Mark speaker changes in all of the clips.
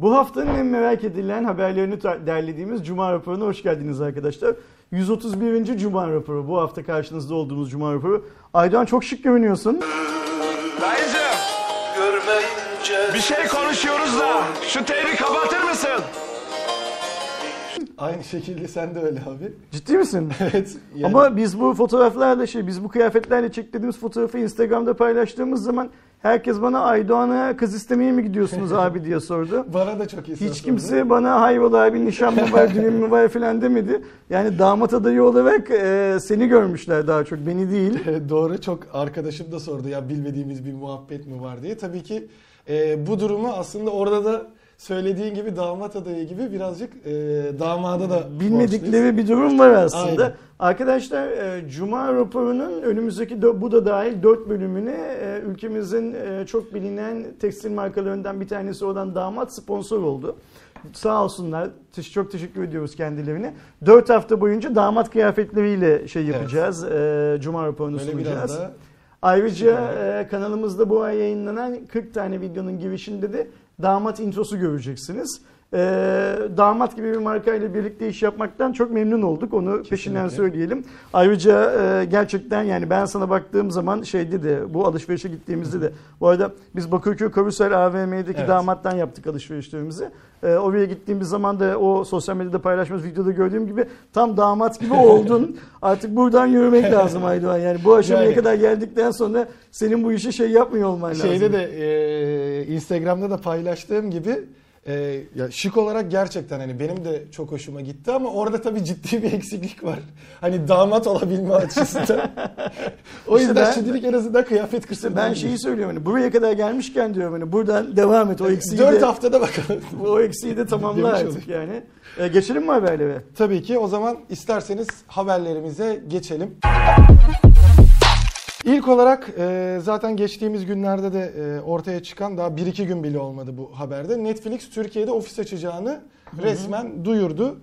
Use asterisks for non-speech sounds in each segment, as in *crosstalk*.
Speaker 1: Bu haftanın en merak edilen haberlerini derlediğimiz Cuma raporuna hoş geldiniz arkadaşlar. 131. Cuma raporu. Bu hafta karşınızda olduğumuz Cuma raporu. Aydoğan çok şık görünüyorsun.
Speaker 2: Dayıcım
Speaker 3: Görmeyince
Speaker 2: bir şey konuşuyoruz da şu teybi kapatır mısın?
Speaker 4: Aynı şekilde sen de öyle abi.
Speaker 1: Ciddi misin? *laughs*
Speaker 4: Evet. yani-
Speaker 1: Ama biz bu fotoğraflarla şey, biz bu kıyafetlerle çektiğimiz fotoğrafı Instagram'da paylaştığımız zaman herkes bana Aydoğan'a kız istemeye mi gidiyorsunuz abi diye sordu. *laughs*
Speaker 4: bana da çok iyi
Speaker 1: Hiç
Speaker 4: sordu.
Speaker 1: kimse bana hayrola abi nişan mı var, düğün mü var falan demedi. Yani damat adayı olarak e, seni görmüşler daha çok, beni değil. *laughs*
Speaker 4: Doğru çok arkadaşım da sordu ya bilmediğimiz bir muhabbet mi var diye. Tabii ki e, bu durumu aslında orada da söylediğin gibi damat adayı gibi birazcık e, damada da borçluyuz.
Speaker 1: Bilmedikleri bir durum var aslında.
Speaker 4: Aynen.
Speaker 1: Arkadaşlar e, Cuma raporunun önümüzdeki bu da dahil 4 bölümüne e, ülkemizin e, çok bilinen tekstil markalarından bir tanesi olan Damat sponsor oldu. Sağ olsunlar. Çok teşekkür ediyoruz kendilerine. 4 hafta boyunca damat kıyafetleriyle şey yapacağız. e, Cuma raporunu
Speaker 4: Böyle
Speaker 1: sunacağız.
Speaker 4: biraz da
Speaker 1: Ayrıca e, kanalımızda bu ay yayınlanan 40 tane videonun girişinde de damat introsu göreceksiniz. E, damat gibi bir markayla birlikte iş yapmaktan çok memnun olduk. Onu peşinden söyleyelim. Ayrıca e, gerçekten yani ben sana baktığım zaman şeydi de bu alışverişe gittiğimizde de bu arada biz Bakırköy Karusel AVM'deki
Speaker 4: Evet.
Speaker 1: damattan yaptık alışverişlerimizi. E, oraya gittiğimiz zaman da o sosyal medyada paylaştığımız videoda gördüğüm gibi tam damat gibi oldun. *laughs* Artık buradan yürümek lazım Aydoğan. Yani bu aşamaya
Speaker 4: Yani-
Speaker 1: kadar geldikten sonra senin bu işi şey yapmıyor olman lazım.
Speaker 4: Şeyde de e, Instagram'da da paylaştığım gibi e, ya şık olarak gerçekten hani benim de çok hoşuma gitti ama orada tabii ciddi bir eksiklik var. Hani damat olabilme açısından. *laughs* o
Speaker 1: İşte
Speaker 4: yüzden
Speaker 1: ben-
Speaker 4: şimdilik en azından kıyafet kısmı.
Speaker 1: ben şeyi söylüyorum hani buraya kadar gelmişken diyorum hani buradan devam et o eksiği
Speaker 4: 4
Speaker 1: de,
Speaker 4: haftada bakalım. *laughs*
Speaker 1: o eksiği de tamamla artık yani. E, geçelim mi haberlere?
Speaker 4: Tabii ki o zaman isterseniz haberlerimize geçelim. İlk olarak e, zaten geçtiğimiz günlerde de e, ortaya çıkan daha 1-2 gün bile olmadı bu haberde. Netflix Türkiye'de ofis açacağını resmen duyurdu.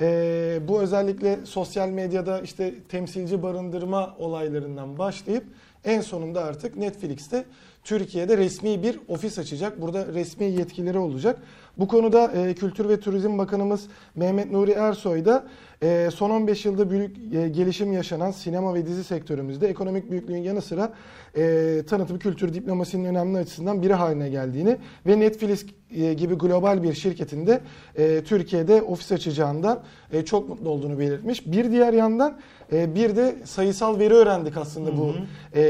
Speaker 4: E, bu özellikle sosyal medyada işte temsilci barındırma olaylarından başlayıp en sonunda artık Netflix'te Türkiye'de resmi bir ofis açacak. Burada resmi yetkileri olacak. Bu konuda e, Kültür ve Turizm Bakanımız Mehmet Nuri Ersoy da e, son 15 yılda büyük e, gelişim yaşanan sinema ve dizi sektörümüzde ekonomik büyüklüğün yanı sıra e, tanıtım kültür diplomasinin önemli açısından biri haline geldiğini ve Netflix e, gibi global bir şirketinde e, Türkiye'de ofis açacağından e, çok mutlu olduğunu belirtmiş. Bir diğer yandan e, bir de sayısal veri öğrendik aslında bu e,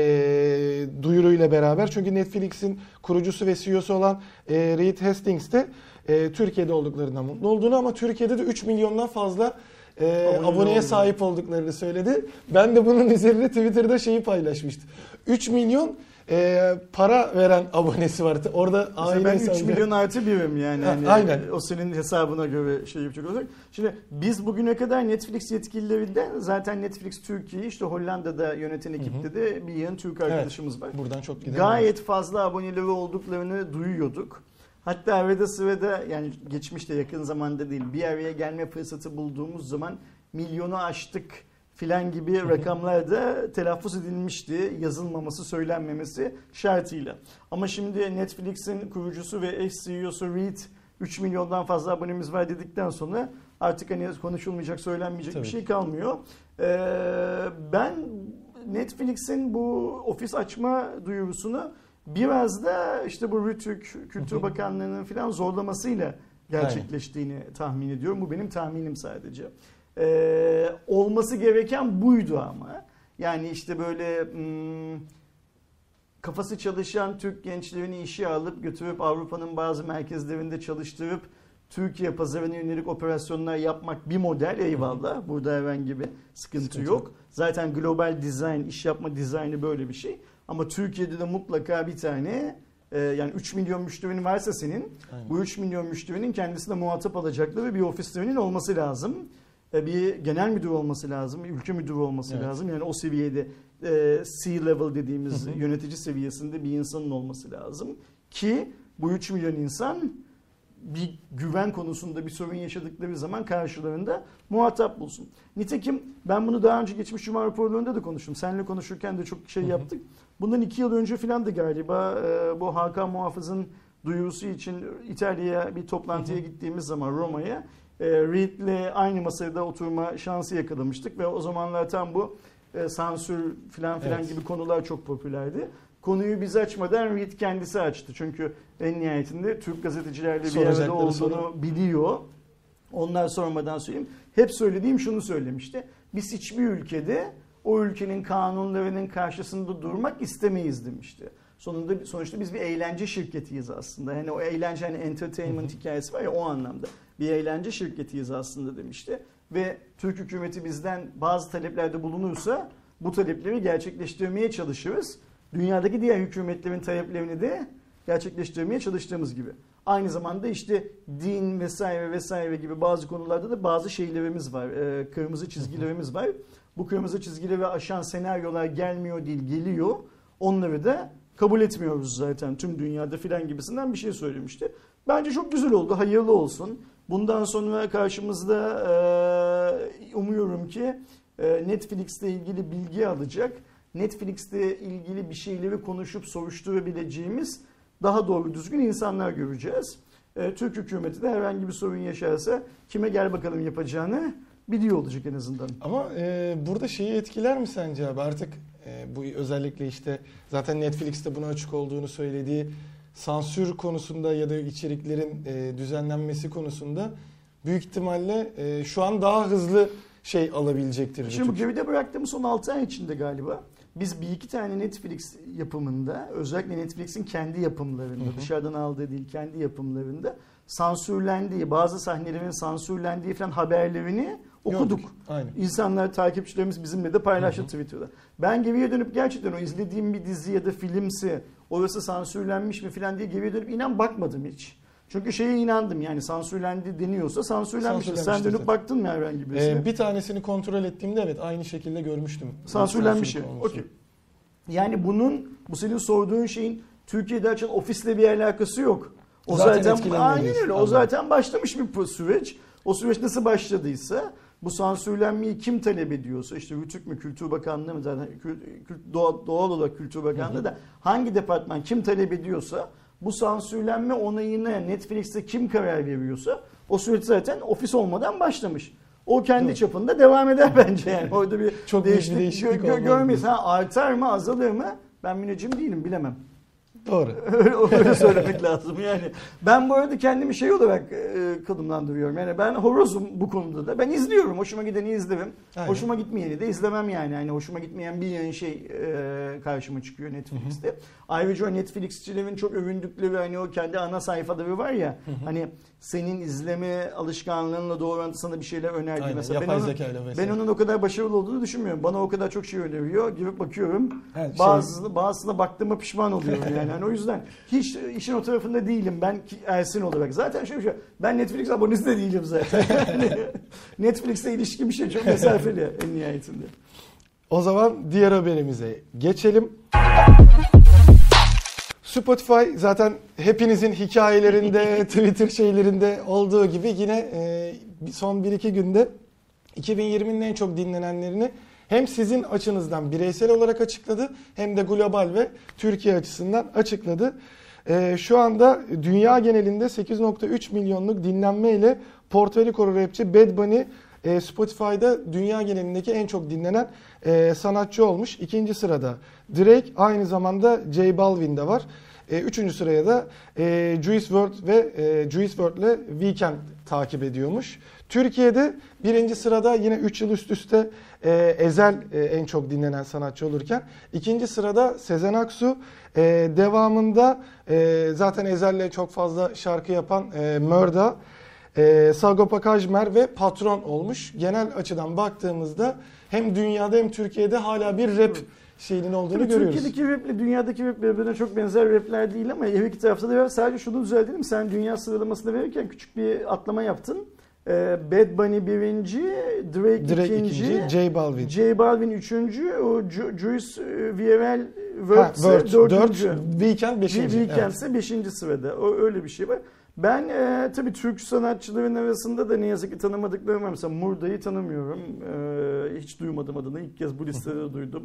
Speaker 4: duyuruyla beraber. Çünkü Netflix'in kurucusu ve CEO'su olan e, Reed Hastings de e, Türkiye'de olduklarından mutlu olduğunu ama Türkiye'de de 3 milyondan fazla e,
Speaker 1: Abone
Speaker 4: aboneye
Speaker 1: olduğunu.
Speaker 4: sahip olduklarını söyledi. Ben de bunun üzerine Twitter'da şeyi paylaşmıştım. 3 milyon e, para veren abonesi var. Orada aile
Speaker 1: ben 3
Speaker 4: hesabı-
Speaker 1: milyon artı birim yani.
Speaker 4: Ha,
Speaker 1: Hani
Speaker 4: aynen.
Speaker 1: O senin hesabına göre şey yapacak olacak. Şimdi biz bugüne kadar Netflix yetkililerinden zaten Netflix Türkiye işte Hollanda'da yöneten ekipte de bir yığın Türk arkadaşımız var.
Speaker 4: Buradan çok gidelim.
Speaker 1: Gayet fazla aboneleri olduklarını duyuyorduk. Hatta arada sırada yani geçmişte yakın zamanda değil bir araya gelme fırsatı bulduğumuz zaman milyonu aştık filan gibi rakamlar da telaffuz edilmişti. Yazılmaması, söylenmemesi şartıyla. Ama şimdi Netflix'in kurucusu ve ex CEO'su Reed 3 milyondan fazla abonemiz var dedikten sonra artık hani konuşulmayacak, söylenmeyecek
Speaker 4: Tabii
Speaker 1: bir şey kalmıyor. Ee, ben Netflix'in bu ofis açma duyurusunu biraz da işte bu Rütük Kültür Bakanlığı'nın falan zorlamasıyla gerçekleştiğini tahmin ediyorum. Bu benim tahminim sadece. Ee, olması gereken buydu ama. Yani işte böyle hmm, kafası çalışan Türk gençlerini işe alıp götürüp Avrupa'nın bazı merkezlerinde çalıştırıp Türkiye pazarına yönelik operasyonlar yapmak bir model eyvallah. Burada herhangi bir sıkıntı,
Speaker 4: Sıkıntı
Speaker 1: yok.
Speaker 4: yok.
Speaker 1: Zaten global design, iş yapma dizaynı böyle bir şey. Ama Türkiye'de de mutlaka bir tane e, yani 3 milyon müşterinin varsa senin
Speaker 4: Aynen.
Speaker 1: bu 3 milyon müşterinin kendisine muhatap alacakları bir ofislerinin olması lazım. E, Bir genel müdür olması lazım, ülke müdürü olması
Speaker 4: Evet.
Speaker 1: lazım. Yani o seviyede e, C-level dediğimiz
Speaker 4: Hı hı.
Speaker 1: yönetici seviyesinde bir insanın olması lazım. Ki bu 3 milyon insan bir güven konusunda bir sorun yaşadıkları zaman karşılarında muhatap bulsun. Nitekim ben bunu daha önce geçmiş Cuma raporlarında da konuştum. Seninle konuşurken de çok şey
Speaker 4: Hı hı.
Speaker 1: Bundan iki yıl önce filan da galiba e, bu Hakan Muhafız'ın duyurusu için İtalya'ya bir toplantıya gittiğimiz zaman Roma'ya e, Reed'le aynı masada oturma şansı yakalamıştık ve o zamanlar tam bu e, sansür filan filan
Speaker 4: Evet.
Speaker 1: gibi konular çok popülerdi. Konuyu biz açmadan Reed kendisi açtı. Çünkü en nihayetinde Türk gazetecilerle bir arada olduğunu
Speaker 4: soru.
Speaker 1: biliyor. Onlar sormadan söyleyeyim. Hep söylediğim şunu söylemişti. Biz hiçbir ülkede o ülkenin kanunlarının karşısında durmak istemeyiz demişti. Sonunda sonuçta biz bir eğlence şirketiyiz aslında. Hani o eğlence hani entertainment hikayesi var ya o anlamda. Bir eğlence şirketiyiz aslında demişti. Ve Türk hükümeti bizden bazı taleplerde bulunursa bu talepleri gerçekleştirmeye çalışırız. Dünyadaki diğer hükümetlerin taleplerini de gerçekleştirmeye çalıştığımız gibi. Aynı zamanda işte din vesaire vesaire gibi bazı konularda da bazı şeylerimiz var. e, kırmızı çizgilerimiz var. Bu kırmızı çizgileri aşan senaryolar gelmiyor değil geliyor. Onları da kabul etmiyoruz zaten tüm dünyada filan gibisinden bir şey söylemişti. Bence çok güzel oldu. Hayırlı olsun. Bundan sonra karşımızda e, umuyorum ki e, Netflix'le ilgili bilgi alacak. Netflix'le ilgili bir şeyleri konuşup soruşturabileceğimiz daha doğru düzgün insanlar göreceğiz. E, Türk hükümeti de herhangi bir sorun yaşarsa kime gel bakalım yapacağını biliyor olacak en azından.
Speaker 4: Ama e, burada şeyi etkiler mi sence abi? Artık e, bu özellikle işte zaten Netflix'te buna açık olduğunu söylediği sansür konusunda ya da içeriklerin e, düzenlenmesi konusunda büyük ihtimalle e, şu an daha hızlı şey alabilecektir.
Speaker 1: Şimdi bu geride bıraktığımız son 6 ay içinde galiba biz bir iki tane Netflix yapımında özellikle Netflix'in kendi yapımlarında
Speaker 4: Hı hı.
Speaker 1: dışarıdan aldığı değil kendi yapımlarında sansürlendiği bazı sahnelerin sansürlendiği falan haberlerini okuduk.
Speaker 4: Gördük. Aynen.
Speaker 1: İnsanlar, takipçilerimiz bizimle de paylaştı Twitter'da. Ben geriye dönüp gerçekten o izlediğim bir dizi ya da filmsi orası sansürlenmiş mi falan diye geriye dönüp inan bakmadım hiç. Çünkü şeye inandım yani sansürlendi deniyorsa sansürlenmiştir. Sen dönüp
Speaker 4: zaten.
Speaker 1: baktın mı herhangi birisine?
Speaker 4: E, bir tanesini kontrol ettiğimde evet aynı şekilde görmüştüm.
Speaker 1: Sansürlenmiş şey. Okey. Yani bunun bu senin sorduğun şeyin Türkiye'de açan ofisle bir alakası yok. O
Speaker 4: Zaten
Speaker 1: zaten, aynen öyle. O zaten başlamış bir süreç. O süreç nasıl başladıysa bu sansürlenmeyi kim talep ediyorsa işte Rütük mü Kültür Bakanlığı mı zaten doğal, doğal olarak Kültür Bakanlığı da hangi departman kim talep ediyorsa bu sansürlenme onayını Netflix'te kim karar veriyorsa o süreç zaten ofis olmadan başlamış. O kendi
Speaker 4: Doğru.
Speaker 1: çapında devam eder bence yani. Orada bir
Speaker 4: Çok büyük bir
Speaker 1: değişiklik,
Speaker 4: değişiklik
Speaker 1: gö- görmeyiz. Ha, artar mı azalır mı? Ben müneccim değilim bilemem.
Speaker 4: Doğru. *laughs*
Speaker 1: Öyle- Öyle söylemek lazım yani. Ben bu arada kendimi şey olarak e, konumlandırıyorum. Yani ben horozum bu konuda da. Ben izliyorum. Hoşuma gideni izlerim.
Speaker 4: Aynen.
Speaker 1: Hoşuma gitmeyeni de izlemem yani. yani hoşuma gitmeyen bir yığın şey e, karşıma çıkıyor Netflix'te. Ayrıca o Netflixçilerin çok övündükleri hani o kendi ana sayfaları var ya. Hani senin izleme alışkanlığınla doğru sana bir şeyler önerdi.
Speaker 4: Aynen,
Speaker 1: Mesela ben onun,
Speaker 4: zekayla
Speaker 1: ben onun o kadar başarılı olduğunu düşünmüyorum. Bana o kadar çok şey öneriyor. Girip bakıyorum.
Speaker 4: Ha, şey-
Speaker 1: Bazısına, baktığıma pişman oluyorum *laughs* yani. yani. O yüzden hiç işin o tarafında değilim ben ki- Ersin olarak. Zaten şöyle bir şey, ben Netflix abonesi de değilim zaten. *laughs* Yani Netflix'le ilişki bir şey çok mesafeli en nihayetinde.
Speaker 4: O zaman diğer haberimize geçelim. Spotify zaten hepinizin hikayelerinde, *laughs* Twitter şeylerinde olduğu gibi yine e, son 1-2 günde 2020'nin en çok dinlenenlerini hem sizin açınızdan bireysel olarak açıkladı hem de global ve Türkiye açısından açıkladı. E, şu anda dünya genelinde 8.3 milyonluk dinlenme ile Puerto Rico rapçi Bad Bunny e, Spotify'da dünya genelindeki en çok dinlenen e, sanatçı olmuş. İkinci sırada Drake aynı zamanda J Balvin de var. E, üçüncü sıraya da e, Juice WRLD ve e, Juice WRLD ile Weekend takip ediyormuş. Türkiye'de birinci sırada yine 3 yıl üst üste e, Ezel e, en çok dinlenen sanatçı olurken ikinci sırada Sezen Aksu e, devamında e, zaten Ezel'le çok fazla şarkı yapan e, Mörda e, Sagopa Kajmer ve Patron olmuş. Genel açıdan baktığımızda hem dünyada hem Türkiye'de hala bir rap şeyinin olduğunu
Speaker 1: Tabii
Speaker 4: görüyoruz.
Speaker 1: Türkiye'deki rap ile dünyadaki rap birbirine çok benzer rapler değil ama her iki tarafta da var. Sadece şunu düzeltelim. Sen dünya sıralamasını verirken küçük bir atlama yaptın. Ee, Bad Bunny birinci, Drake,
Speaker 4: Drake
Speaker 1: ikinci,
Speaker 4: ikinci, J Balvin.
Speaker 1: J Balvin üçüncü, o Ju- Juice e, VRL World dördüncü.
Speaker 4: dört, Weekend 5.
Speaker 1: Bir Weekend ise beşinci sırada. O öyle bir şey var. Ben e, tabii Türk sanatçıların arasında da ne yazık ki tanımadıklarım var. Mesela Murda'yı tanımıyorum. E, hiç duymadım adını. İlk kez bu listede *laughs* duydum.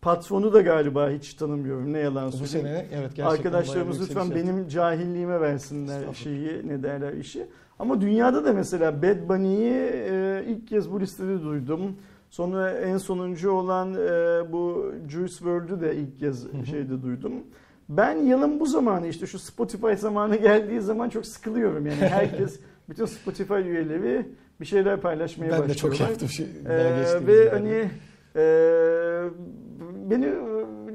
Speaker 1: Patronu da galiba hiç tanımıyorum. Ne yalan
Speaker 4: Bu
Speaker 1: söyleyeyim.
Speaker 4: sene evet
Speaker 1: Arkadaşlarımız lütfen
Speaker 4: yükseliş
Speaker 1: benim cahilliğime versinler şeyi ne derler işi. Ama dünyada da mesela Bad Bunny'yi e, ilk kez bu listede duydum. Sonra en sonuncu olan e, bu Juice WRLD'ü de ilk kez şeyde duydum. Ben yılın bu zamanı işte şu Spotify zamanı geldiği zaman çok sıkılıyorum yani *laughs* herkes bütün Spotify üyeleri bir şeyler paylaşmaya
Speaker 4: Ben de
Speaker 1: başlıyorlar.
Speaker 4: çok yaptım şey,
Speaker 1: Ee, ve hani e, beni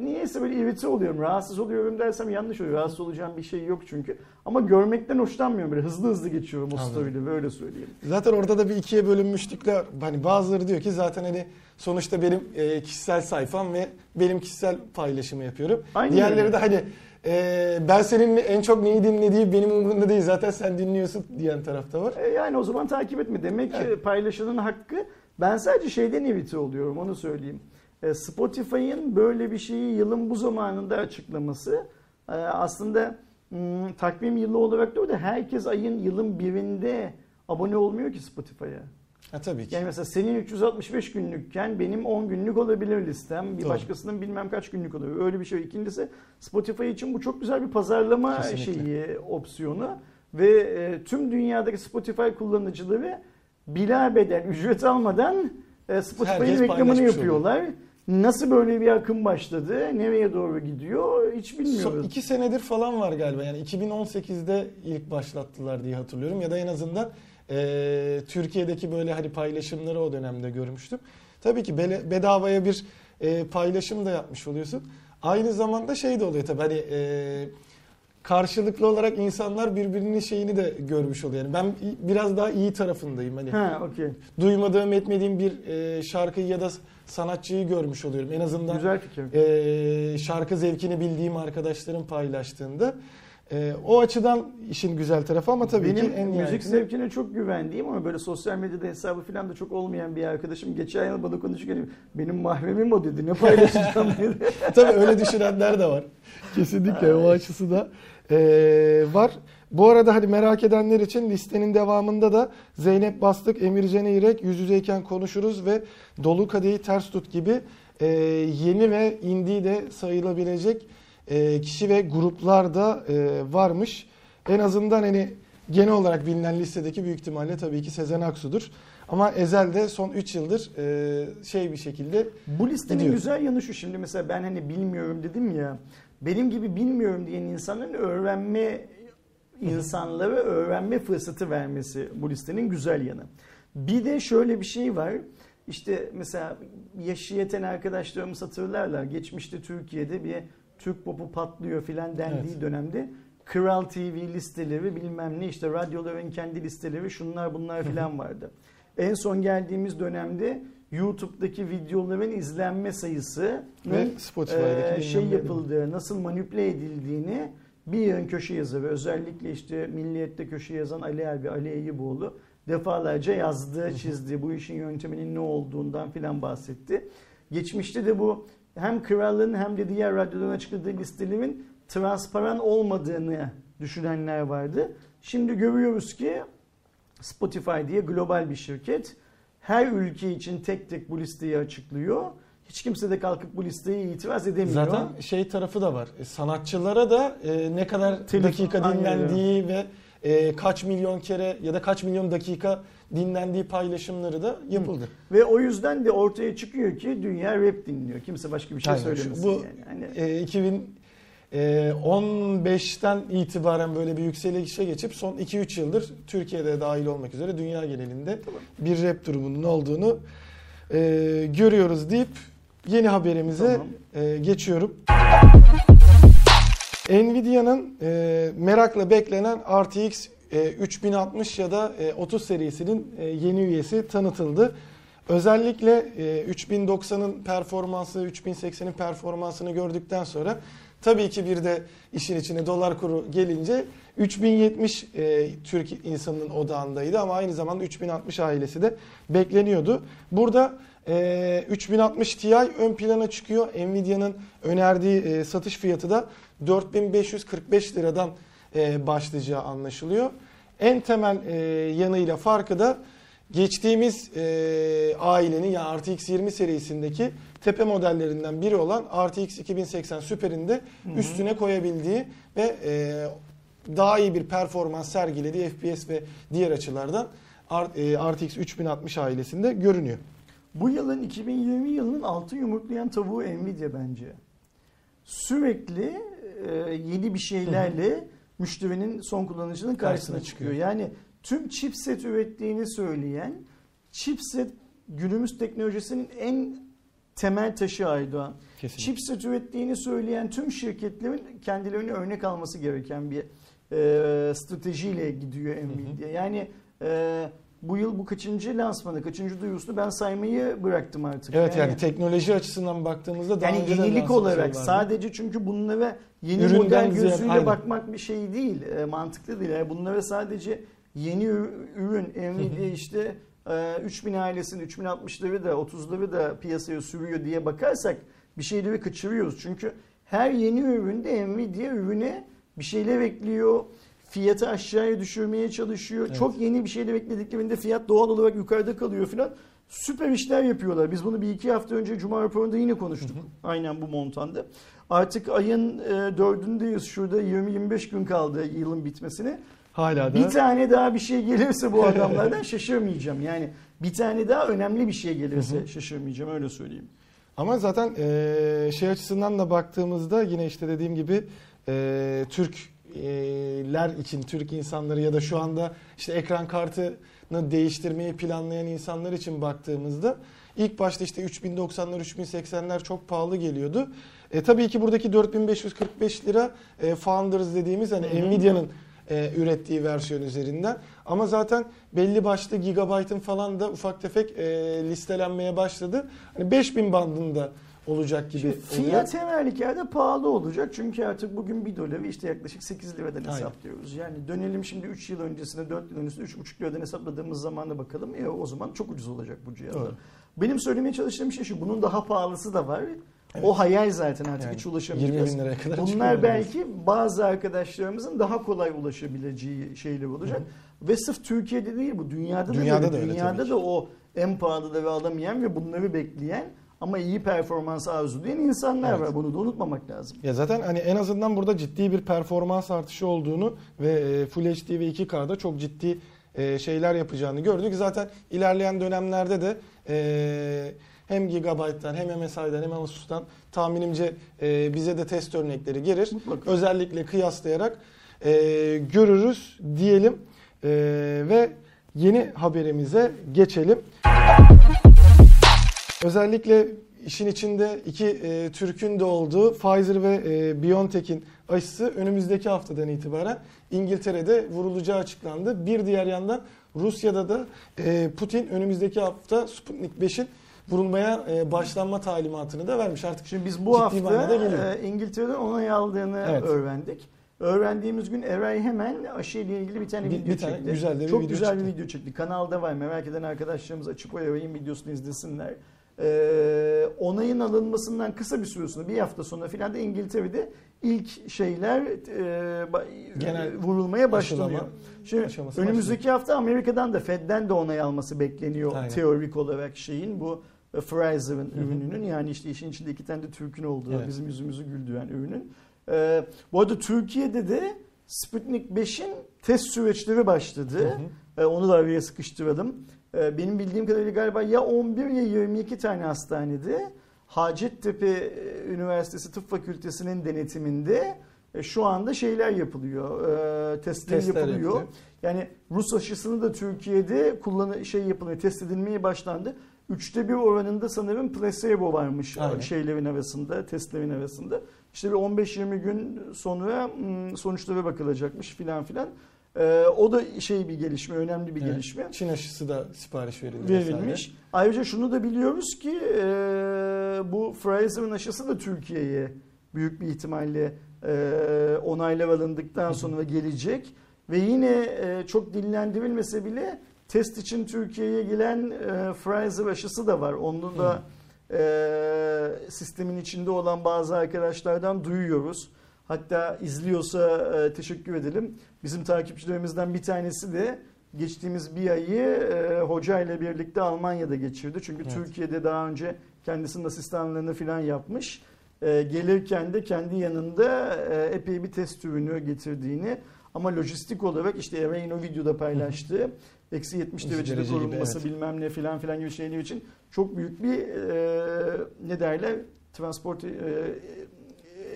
Speaker 1: niyeyse böyle irite oluyorum, rahatsız oluyorum dersem yanlış oluyor. Rahatsız olacağım bir şey yok çünkü. Ama görmekten hoşlanmıyorum böyle hızlı hızlı geçiyorum o story'leri böyle söyleyeyim.
Speaker 4: Zaten orada da bir ikiye bölünmüşlükler. Hani bazıları diyor ki zaten hani sonuçta benim e, kişisel sayfam ve benim kişisel paylaşımı yapıyorum.
Speaker 1: Aynen
Speaker 4: Diğerleri
Speaker 1: öyle.
Speaker 4: de hani e, ben senin en çok neyi dinlediği benim umurumda değil zaten sen dinliyorsun diyen tarafta var.
Speaker 1: E, yani o zaman takip etme. Demek ki
Speaker 4: Evet.
Speaker 1: paylaşanın hakkı. Ben sadece şeyden irite oluyorum onu söyleyeyim. E, Spotify'ın böyle bir şeyi yılın bu zamanında açıklaması e, aslında hmm, takvim yılı olarak da öyle herkes ayın yılın birinde abone olmuyor ki Spotify'a.
Speaker 4: Ha tabii ki.
Speaker 1: Yani mesela senin 365 günlükken benim 10 günlük olabilir listem. Bir
Speaker 4: Doğru.
Speaker 1: başkasının bilmem kaç günlük olabilir. Öyle bir şey. İkincisi Spotify için bu çok güzel bir pazarlama
Speaker 4: Kesinlikle.
Speaker 1: şeyi, opsiyonu. Ve e, tüm dünyadaki Spotify kullanıcıları bila bedel, ücret almadan e, Spotify'ın reklamını yapıyorlar. Nasıl böyle bir akım başladı, nereye doğru gidiyor hiç
Speaker 4: Son
Speaker 1: bilmiyoruz.
Speaker 4: iki senedir falan var galiba. Yani 2018'de ilk başlattılar diye hatırlıyorum. Ya da en azından e, Türkiye'deki böyle hani paylaşımları o dönemde görmüştüm. Tabii ki bele- bedavaya bir e, paylaşım da yapmış oluyorsun. Aynı zamanda şey de oluyor tabii hani e, karşılıklı olarak insanlar birbirinin şeyini de görmüş oluyor. Yani ben biraz daha iyi tarafındayım. Hani
Speaker 1: Ha, okey.
Speaker 4: duymadığım etmediğim bir e, şarkıyı ya da sanatçıyı görmüş oluyorum. En azından
Speaker 1: Güzel fikir.
Speaker 4: e, şarkı zevkini bildiğim arkadaşlarım paylaştığında. E, o açıdan işin güzel tarafı ama tabii
Speaker 1: Benim
Speaker 4: ki en
Speaker 1: müzik
Speaker 4: nihayetinde-
Speaker 1: zevkine çok güvendiğim ama böyle sosyal medyada hesabı falan da çok olmayan bir arkadaşım geçen yıl bana konuşurken benim mahremim o dedi ne paylaşacağım *laughs* dedi.
Speaker 4: Tabii öyle düşünenler de var. Kesinlikle o açısı da e, var. Bu arada hani merak edenler için listenin devamında da Zeynep Bastık, Emircan İrek, Yüz Yüzeyken Konuşuruz ve Dolu Kadehi Ters Tut gibi e, yeni ve indie de sayılabilecek e, kişi ve gruplar da e, varmış. En azından hani genel olarak bilinen listedeki büyük ihtimalle tabii ki Sezen Aksu'dur. Ama Ezel de son 3 yıldır e, şey bir şekilde
Speaker 1: Bu listenin
Speaker 4: Gidiyor.
Speaker 1: güzel yanı şu şimdi mesela ben hani bilmiyorum dedim ya benim gibi bilmiyorum diyen insanların öğrenme insanlara öğrenme fırsatı vermesi bu listenin güzel yanı. Bir de şöyle bir şey var. İşte mesela yaşı yeten arkadaşlarımız hatırlarlar. Geçmişte Türkiye'de bir Türk popu patlıyor filan dendiği
Speaker 4: Evet.
Speaker 1: dönemde Kral TV listeleri bilmem ne işte radyoların kendi listeleri şunlar bunlar filan *laughs* vardı. En son geldiğimiz dönemde YouTube'daki videoların izlenme sayısı
Speaker 4: Ve Spotify'daki
Speaker 1: şey
Speaker 4: dinlenme-
Speaker 1: yapıldığı, nasıl manipüle edildiğini bir yığın köşe yazarı özellikle işte Milliyet'te köşe yazan Ali Erbi, Ali Eyüboğlu defalarca yazdı, çizdi. Bu işin yönteminin ne olduğundan filan bahsetti. Geçmişte de bu hem krallığın hem de diğer radyoların açıkladığı listelerin transparan olmadığını düşünenler vardı. Şimdi görüyoruz ki Spotify diye global bir şirket her ülke için tek tek bu listeyi açıklıyor. Hiç kimse de kalkıp bu listeye itiraz edemiyor.
Speaker 4: Zaten şey tarafı da var. E, Sanatçılara da e, ne kadar
Speaker 1: Telif-
Speaker 4: dakika
Speaker 1: Aynen
Speaker 4: dinlendiği ve e, kaç milyon kere ya da kaç milyon dakika dinlendiği paylaşımları da yapıldı.
Speaker 1: Ve o yüzden de ortaya çıkıyor ki dünya rap dinliyor. Kimse başka bir şey
Speaker 4: Aynen.
Speaker 1: Söylemesin
Speaker 4: bu
Speaker 1: yani. Hani
Speaker 4: e, 2015'ten itibaren böyle bir yükselişe geçip son 2-3 yıldır Türkiye'de dahil olmak üzere dünya genelinde bir rap durumunun olduğunu e, görüyoruz deyip yeni haberimize
Speaker 1: Tamam.
Speaker 4: e, geçiyorum. Nvidia'nın e, merakla beklenen RTX e, 3060 ya da e, 30 serisinin yeni üyesi tanıtıldı. Özellikle e, 3090'ın performansı, 3080'in performansını gördükten sonra tabii ki bir de işin içine dolar kuru gelince 3070 e, Türk insanının odağındaydı ama aynı zamanda 3060 ailesi de bekleniyordu. Burada e, 3060 Ti ön plana çıkıyor. Nvidia'nın önerdiği e, satış fiyatı da 4545 liradan e, başlayacağı anlaşılıyor. En temel e, yanıyla farkı da geçtiğimiz e, ailenin yani RTX 20 serisindeki tepe modellerinden biri olan RTX 2080 Super'in de üstüne koyabildiği ve e, daha iyi bir performans sergilediği FPS ve diğer açılardan R- e, RTX 3060 ailesinde görünüyor.
Speaker 1: Bu yılın 2020 yılının altın yumurtlayan tavuğu Nvidia bence. Sürekli e, yeni bir şeylerle müşterinin son kullanıcının karşısına
Speaker 4: Karşısına
Speaker 1: çıkıyor.
Speaker 4: çıkıyor.
Speaker 1: Yani tüm chipset ürettiğini söyleyen chipset günümüz teknolojisinin en temel taşı Aydoğan.
Speaker 4: Kesinlikle.
Speaker 1: Chipset ürettiğini söyleyen tüm şirketlerin kendilerine örnek alması gereken bir e, stratejiyle gidiyor Nvidia. Yani e, bu yıl bu kaçıncı lansmanı, kaçıncı duyurusunu ben saymayı bıraktım artık.
Speaker 4: Evet yani, teknoloji açısından baktığımızda daha
Speaker 1: yani
Speaker 4: önce
Speaker 1: yenilik olarak
Speaker 4: vardı.
Speaker 1: sadece çünkü bunlara yeni
Speaker 4: Üründen
Speaker 1: model gözüyle
Speaker 4: aynen.
Speaker 1: bakmak bir şey değil, e, mantıklı değil. Yani bunlara sadece yeni ür- ürün, Nvidia işte e, 3000 ailesinin 3060'ları da 30'ları da piyasaya sürüyor diye bakarsak bir şeyleri kaçırıyoruz. Çünkü her yeni üründe Nvidia ürüne bir şeyler ekliyor. Fiyatı aşağıya düşürmeye çalışıyor.
Speaker 4: Evet.
Speaker 1: Çok yeni bir şeyler eklediklerinde fiyat doğal olarak yukarıda kalıyor filan. Süper işler yapıyorlar. Biz bunu bir iki hafta önce Cuma raporunda yine konuştuk. Aynen bu montanda. Artık ayın e, dördündeyiz. Şurada 20-25 gün kaldı yılın bitmesine.
Speaker 4: Hala da
Speaker 1: Bir tane daha bir şey gelirse bu adamlardan *laughs* şaşırmayacağım. Yani bir tane daha önemli bir şey gelirse şaşırmayacağım öyle söyleyeyim.
Speaker 4: Ama zaten eee, şey açısından da baktığımızda yine işte dediğim gibi eee Türkler için, Türk insanları ya da şu anda işte ekran kartını değiştirmeyi planlayan insanlar için baktığımızda ilk başta işte 3090'lar, 3080'ler çok pahalı geliyordu. E, tabii ki buradaki 4545 lira e, Founders dediğimiz hani Nvidia'nın e, ürettiği versiyon üzerinden. Ama zaten belli başlı gigabaytın falan da ufak tefek e, listelenmeye başladı. Hani 5000 bandında olacak gibi
Speaker 1: Şimdi
Speaker 4: oluyor.
Speaker 1: fiyat her halükarda pahalı olacak. Çünkü artık bugün bir doları işte yaklaşık 8 liradan
Speaker 4: Aynen.
Speaker 1: hesaplıyoruz. Yani dönelim şimdi 3 yıl öncesine 4 yıl öncesine 3,5 liradan hesapladığımız zamana bakalım. E, o zaman çok ucuz olacak bu cihazlar. Benim söylemeye çalıştığım şey şu. Bunun daha pahalısı da var. O hayal zaten artık
Speaker 4: Yani
Speaker 1: hiç ulaşamayacağız.
Speaker 4: 20 bin liraya kadar
Speaker 1: Bunlar belki bazı arkadaşlarımızın daha kolay ulaşabileceği şeyler olacak. Ve sırf Türkiye'de değil bu dünyada,
Speaker 4: Dünyada
Speaker 1: da,
Speaker 4: da
Speaker 1: öyle. dünyada da o en pahalıları alamayan ve bunları bekleyen ama iyi performans arzulayan insanlar
Speaker 4: Evet.
Speaker 1: var. Bunu da unutmamak lazım.
Speaker 4: Ya zaten hani en azından burada ciddi bir performans artışı olduğunu ve e, Full HD ve 2K'da çok ciddi e, şeyler yapacağını gördük. Zaten ilerleyen dönemlerde de e, hem Gigabyte'dan hem MSI'den hem Asus'tan tahminimce e, bize de test örnekleri gelir.
Speaker 1: Mutlaka.
Speaker 4: Özellikle kıyaslayarak e, görürüz diyelim E, ve yeni haberimize geçelim. Özellikle işin içinde iki e, Türk'ün de olduğu Pfizer ve e, BioNTech'in aşısı önümüzdeki haftadan itibaren İngiltere'de vurulacağı açıklandı. Bir diğer yandan Rusya'da da e, Putin önümüzdeki hafta Sputnik 5'in vurulmaya e, başlanma talimatını da vermiş. Artık
Speaker 1: Şimdi biz bu
Speaker 4: ciddi
Speaker 1: hafta e, İngiltere'den onay aldığını
Speaker 4: Evet.
Speaker 1: öğrendik. Öğrendiğimiz gün Eray hemen aşı ile ilgili bir tane
Speaker 4: Bir-
Speaker 1: video
Speaker 4: bir tane
Speaker 1: çekti.
Speaker 4: güzel bir
Speaker 1: Çok
Speaker 4: video
Speaker 1: güzel bir
Speaker 4: çıktı.
Speaker 1: video çekti. Kanalda var. Merak eden arkadaşlarımız açıp o Eray'ın videosunu izlesinler. Ee, onayın alınmasından kısa bir süre sonra bir hafta sonra filan da İngiltere'de ilk şeyler e,
Speaker 4: Genel
Speaker 1: vurulmaya başlanıyor.
Speaker 4: aşılama
Speaker 1: Şimdi önümüzdeki hafta Amerika'dan da Fed'den de onay alması bekleniyor
Speaker 4: Aynen.
Speaker 1: teorik olarak şeyin bu e, Pfizer'ın ürününün yani işte işin içinde iki tane de Türk'ün olduğu
Speaker 4: Evet.
Speaker 1: bizim yüzümüzü güldüren ürünün. Ee, bu arada Türkiye'de de Sputnik 5'in test süreçleri başladı. Ee, onu da araya sıkıştıralım. Ee, benim bildiğim kadarıyla galiba ya 11 ya 22 tane hastanede Hacettepe e, Üniversitesi Tıp Fakültesi'nin denetiminde e, şu anda şeyler yapılıyor. E, testler
Speaker 4: Testler
Speaker 1: yapılıyor.
Speaker 4: yapılıyor.
Speaker 1: Yani Rus aşısını da Türkiye'de kullanı şey yapılıyor, test edilmeye başlandı. Üçte bir oranında sanırım placebo varmış
Speaker 4: Aynen.
Speaker 1: şeylerin arasında, testlerin arasında. İşte bir 15-20 gün sonra hmm, sonuçlara bakılacakmış filan filan. Ee, o da şey bir gelişme, önemli bir
Speaker 4: Evet.
Speaker 1: gelişme
Speaker 4: Çin aşısı da sipariş verildi.
Speaker 1: verilmiş.
Speaker 4: vesaire.
Speaker 1: Ayrıca şunu da biliyoruz ki e, bu Pfizer'ın aşısı da Türkiye'ye büyük bir ihtimalle e, onaylar alındıktan sonra gelecek. Ve yine e, çok dillendirilmese bile test için Türkiye'ye gelen e, Pfizer aşısı da var. Onu da e, sistemin içinde olan bazı arkadaşlardan duyuyoruz. Hatta izliyorsa e, teşekkür edelim. Bizim takipçilerimizden bir tanesi de geçtiğimiz bir ayı e, hoca ile birlikte Almanya'da geçirdi. Çünkü
Speaker 4: Evet.
Speaker 1: Türkiye'de daha önce kendisinin asistanlığını falan yapmış. E, gelirken de kendi yanında e, epey bir test ürünü getirdiğini ama lojistik olarak işte Eren o videoda paylaştığı eksi 70
Speaker 4: Yüz
Speaker 1: derecede
Speaker 4: derece gibi,
Speaker 1: korunması
Speaker 4: evet.
Speaker 1: bilmem ne filan filan gibi şeyler için çok büyük bir e, ne derler transport e,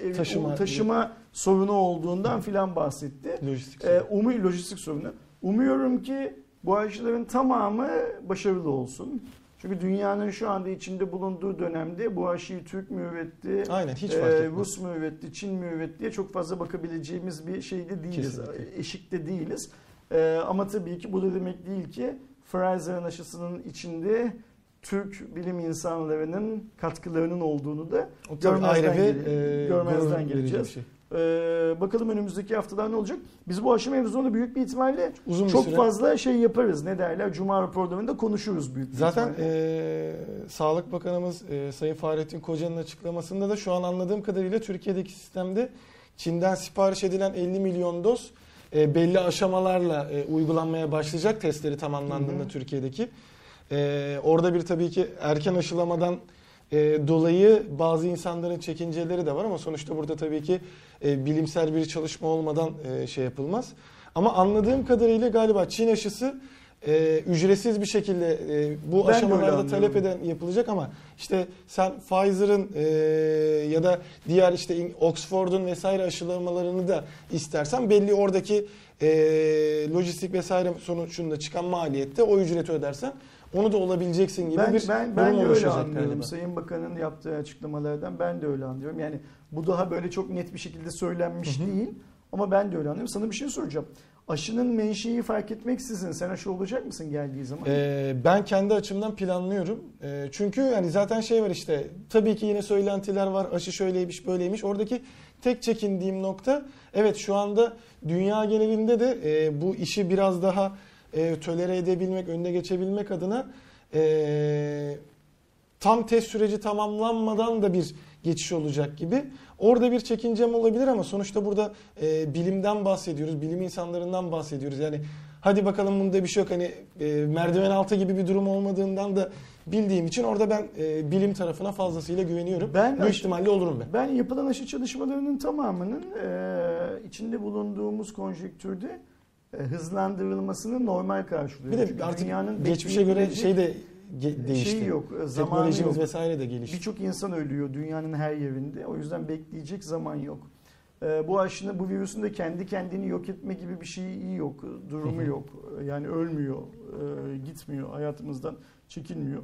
Speaker 1: e,
Speaker 4: Taşıma-
Speaker 1: taşıma sorunu olduğundan filan bahsetti.
Speaker 4: Lojistik.
Speaker 1: E, umu, lojistik sorunu. Umuyorum ki bu aşıların tamamı başarılı olsun. Çünkü dünyanın şu anda içinde bulunduğu dönemde bu aşıyı Türk mü üretti,
Speaker 4: Aynen hiç
Speaker 1: e,
Speaker 4: fark.
Speaker 1: Rus mu üretti, Çin mi üretti diye çok fazla bakabileceğimiz bir şeyde değiliz.
Speaker 4: Kesinlikle.
Speaker 1: Eşikte değiliz. E, ama tabii ki bu da demek değil ki Pfizer'ın aşısının içinde Türk bilim insanlarının katkılarının olduğunu da
Speaker 4: O
Speaker 1: görmezden
Speaker 4: ayrı e,
Speaker 1: görmezden geleceğiz.
Speaker 4: bir şey.
Speaker 1: Ee, bakalım önümüzdeki haftalar ne olacak? Biz bu aşı mevzusunda büyük bir ihtimalle
Speaker 4: Uzun bir
Speaker 1: çok
Speaker 4: süre.
Speaker 1: fazla şey yaparız. Ne derler? Cuma raporlarında konuşuruz büyük bir
Speaker 4: Zaten
Speaker 1: ihtimalle.
Speaker 4: e, Sağlık Bakanımız e, Sayın Fahrettin Koca'nın açıklamasında da şu an anladığım kadarıyla Türkiye'deki sistemde Çin'den sipariş edilen 50 milyon doz e, belli aşamalarla e, uygulanmaya başlayacak testleri tamamlandığında
Speaker 1: Hı hı.
Speaker 4: Türkiye'deki. E, orada bir tabii ki erken aşılamadan e, dolayı bazı insanların çekinceleri de var ama sonuçta burada tabii ki e, bilimsel bir çalışma olmadan e, şey yapılmaz. Ama anladığım kadarıyla galiba Çin aşısı e, ücretsiz bir şekilde e, bu
Speaker 1: Ben
Speaker 4: aşamalarda talep eden yapılacak ama işte sen Pfizer'ın e, ya da diğer işte Oxford'un vesaire aşılamalarını da istersen belli oradaki e, lojistik vesaire sonucunda çıkan maliyette o ücreti ödersen onu da olabileceksin gibi
Speaker 1: ben,
Speaker 4: bir
Speaker 1: ben, ben de öyle anlıyorum.
Speaker 4: galiba.
Speaker 1: Sayın Bakan'ın yaptığı açıklamalardan ben de öyle anlıyorum. Yani bu daha böyle çok net bir şekilde söylenmiş
Speaker 4: Hı hı.
Speaker 1: değil. Ama ben de öyle anlıyorum. Sana bir şey soracağım. Aşının menşei fark etmeksizin sen aşı olacak mısın geldiği zaman?
Speaker 4: Ee, ben kendi açımdan planlıyorum. Ee, çünkü yani zaten şey var işte tabii ki yine söylentiler var aşı şöyleymiş böyleymiş. Oradaki tek çekindiğim nokta evet şu anda dünya genelinde de e, bu işi biraz daha e, tolere edebilmek, önüne geçebilmek adına e, tam test süreci tamamlanmadan da bir geçiş olacak gibi. Orada bir çekincem olabilir ama sonuçta burada e, bilimden bahsediyoruz, bilim insanlarından bahsediyoruz. Yani hadi bakalım bunda bir şey yok hani e, merdiven altı gibi bir durum olmadığından da bildiğim için orada ben e, bilim tarafına fazlasıyla güveniyorum.
Speaker 1: Ben
Speaker 4: Bu
Speaker 1: aşı-
Speaker 4: ihtimalle olurum ben.
Speaker 1: Ben yapılan aşı çalışmalarının tamamının e, içinde bulunduğumuz konjektürde e, hızlandırılmasını normal
Speaker 4: Bir
Speaker 1: karşılıyorum.
Speaker 4: de
Speaker 1: Çünkü
Speaker 4: artık
Speaker 1: dünyanın
Speaker 4: geçmişe göre şey de ge- değişti.
Speaker 1: şey yok, zamanı
Speaker 4: Teknolojimiz
Speaker 1: yok.
Speaker 4: vesaire de gelişti.
Speaker 1: Birçok insan ölüyor dünyanın her yerinde. O yüzden bekleyecek zaman yok. Ee, bu aşının, bu virüsün de kendi kendini yok etme gibi bir şeyi yok. Durumu yok. Yani ölmüyor, e, gitmiyor, hayatımızdan çekilmiyor.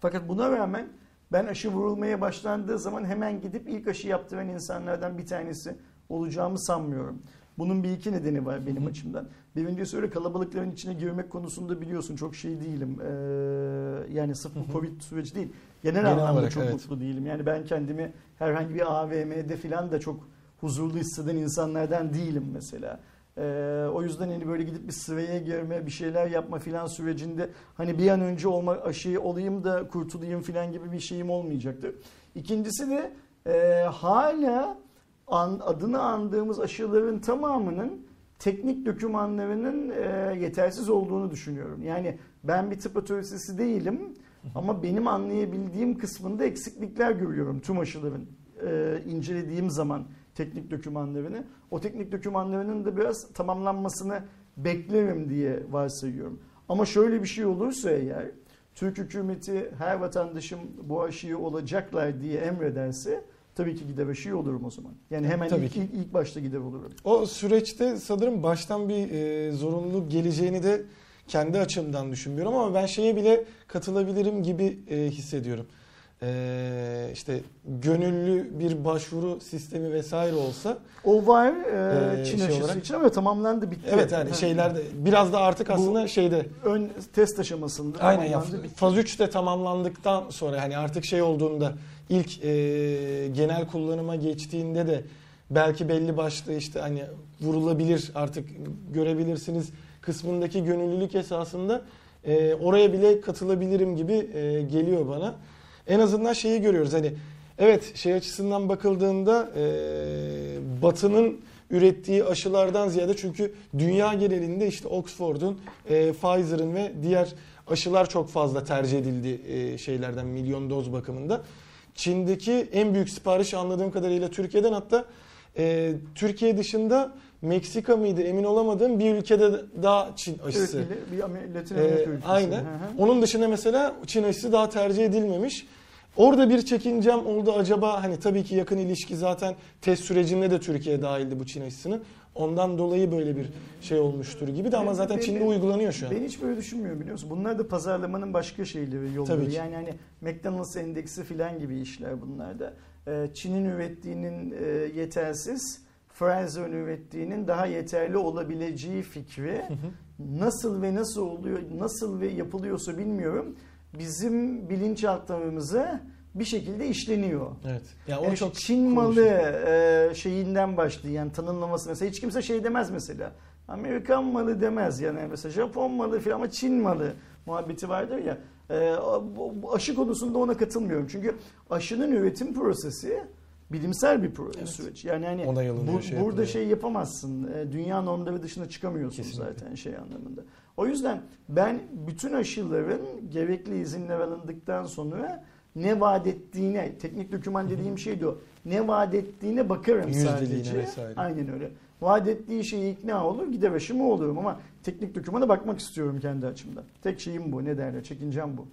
Speaker 1: Fakat buna rağmen ben aşı vurulmaya başlandığı zaman hemen gidip ilk aşı yaptıran insanlardan bir tanesi olacağımı sanmıyorum. Bunun bir iki nedeni var benim açımdan. Birincisi öyle kalabalıkların içine girmek konusunda biliyorsun çok şey değilim. Ee, yani sırf bu. Covid süreci değil. Genel,
Speaker 4: Genel
Speaker 1: anlamda
Speaker 4: olarak,
Speaker 1: çok
Speaker 4: evet.
Speaker 1: mutlu değilim. Yani ben kendimi herhangi bir AVM'de falan da çok huzurlu hisseden insanlardan değilim mesela. Ee, o yüzden hani böyle gidip bir sıraya girme, bir şeyler yapma filan sürecinde hani bir an önce olma aşıyı olayım da kurtulayım filan gibi bir şeyim olmayacaktır. İkincisi de e, hala an, adını andığımız aşıların tamamının teknik dokümanlarının e, yetersiz olduğunu düşünüyorum. Yani ben bir tıp otoritesi değilim ama benim anlayabildiğim kısmında eksiklikler görüyorum tüm aşıların e, incelediğim zaman teknik dokümanlarını. O teknik dokümanlarının da biraz tamamlanmasını beklerim diye varsayıyorum. Ama şöyle bir şey olursa eğer Türk hükümeti her vatandaşım bu aşıyı olacaklar diye emrederse tabii ki gider aşıyı olurum o zaman. Yani hemen
Speaker 4: Tabii
Speaker 1: ilk,
Speaker 4: ki.
Speaker 1: ilk, ilk başta gider olurum.
Speaker 4: O süreçte sanırım baştan bir e, zorunluluk geleceğini de kendi açımdan düşünmüyorum ama ben şeye bile katılabilirim gibi e, hissediyorum. E, işte gönüllü bir başvuru sistemi vesaire olsa
Speaker 1: O var e,
Speaker 4: Ee,
Speaker 1: Çin
Speaker 4: şey
Speaker 1: aşısı
Speaker 4: olarak-
Speaker 1: için ama tamamlandı bitti.
Speaker 4: evet yani şeylerde biraz da artık
Speaker 1: Bu-
Speaker 4: aslında şeyde
Speaker 1: ön test aşamasında
Speaker 4: aynen ya faz 3 de tamamlandıktan sonra hani artık şey olduğunda ilk e, genel kullanıma geçtiğinde de belki belli başlı işte hani vurulabilir artık görebilirsiniz kısmındaki gönüllülük esasında e, oraya bile katılabilirim gibi e, geliyor bana. En azından şeyi görüyoruz hani evet şey açısından bakıldığında e, Batı'nın ürettiği aşılardan ziyade çünkü dünya genelinde işte Oxford'un, e, Pfizer'ın ve diğer aşılar çok fazla tercih edildi e, şeylerden milyon doz bakımında. Çin'deki en büyük sipariş anladığım kadarıyla Türkiye'den hatta e, Türkiye dışında Meksika mıydı emin olamadığım bir ülkede daha Çin
Speaker 1: Evet,
Speaker 4: aşısı.
Speaker 1: bir Amer- Latin
Speaker 4: Ee,
Speaker 1: Amerika ülkesi.
Speaker 4: aynen.
Speaker 1: Hı hı.
Speaker 4: Onun dışında mesela Çin aşısı daha tercih edilmemiş. Orada bir çekincem oldu acaba hani tabii ki yakın ilişki zaten test sürecinde de Türkiye dahildi bu Çin aşısının. Ondan dolayı böyle bir şey olmuştur gibi de ama zaten
Speaker 1: ben-
Speaker 4: Çin'de
Speaker 1: ben-
Speaker 4: uygulanıyor şu an.
Speaker 1: Ben hiç böyle düşünmüyorum biliyor musun? Bunlar da pazarlamanın başka şeyleri, yolları.
Speaker 4: Tabii ki.
Speaker 1: Yani hani McDonald's endeksi filan gibi işler bunlar da. Ee, Çin'in ürettiğinin e, yetersiz, Pfizer'ın ürettiğinin daha yeterli olabileceği fikri nasıl ve nasıl oluyor, nasıl ve yapılıyorsa bilmiyorum. Bizim bilinçaltlarımıza bir şekilde işleniyor.
Speaker 4: Evet. Ya o
Speaker 1: Yani
Speaker 4: çok
Speaker 1: Çin malı e, şeyinden başlıyor yani tanımlaması mesela hiç kimse şey demez mesela. Amerikan malı demez yani mesela Japon malı falan ama Çin malı muhabbeti vardır ya. E, aşı konusunda ona katılmıyorum. Çünkü aşının üretim prosesi bilimsel bir pro-
Speaker 4: Evet.
Speaker 1: süreç. Yani hani bu-
Speaker 4: şey
Speaker 1: burada şey yapamazsın. E, dünya normları dışına çıkamıyorsun
Speaker 4: Kesinlikle.
Speaker 1: zaten şey anlamında. O yüzden ben bütün aşıların gerekli izinler alındıktan sonra ne vaat ettiğine, teknik doküman dediğim şey de o. Ne vaat ettiğine bakarım
Speaker 4: Yüzdeliğine
Speaker 1: sadece.
Speaker 4: vesaire.
Speaker 1: Aynen öyle. Vaat ettiği şeye ikna olur, gider aşımı olurum ama teknik dokümana bakmak istiyorum kendi açımdan. Tek şeyim bu, ne derler, çekincem bu.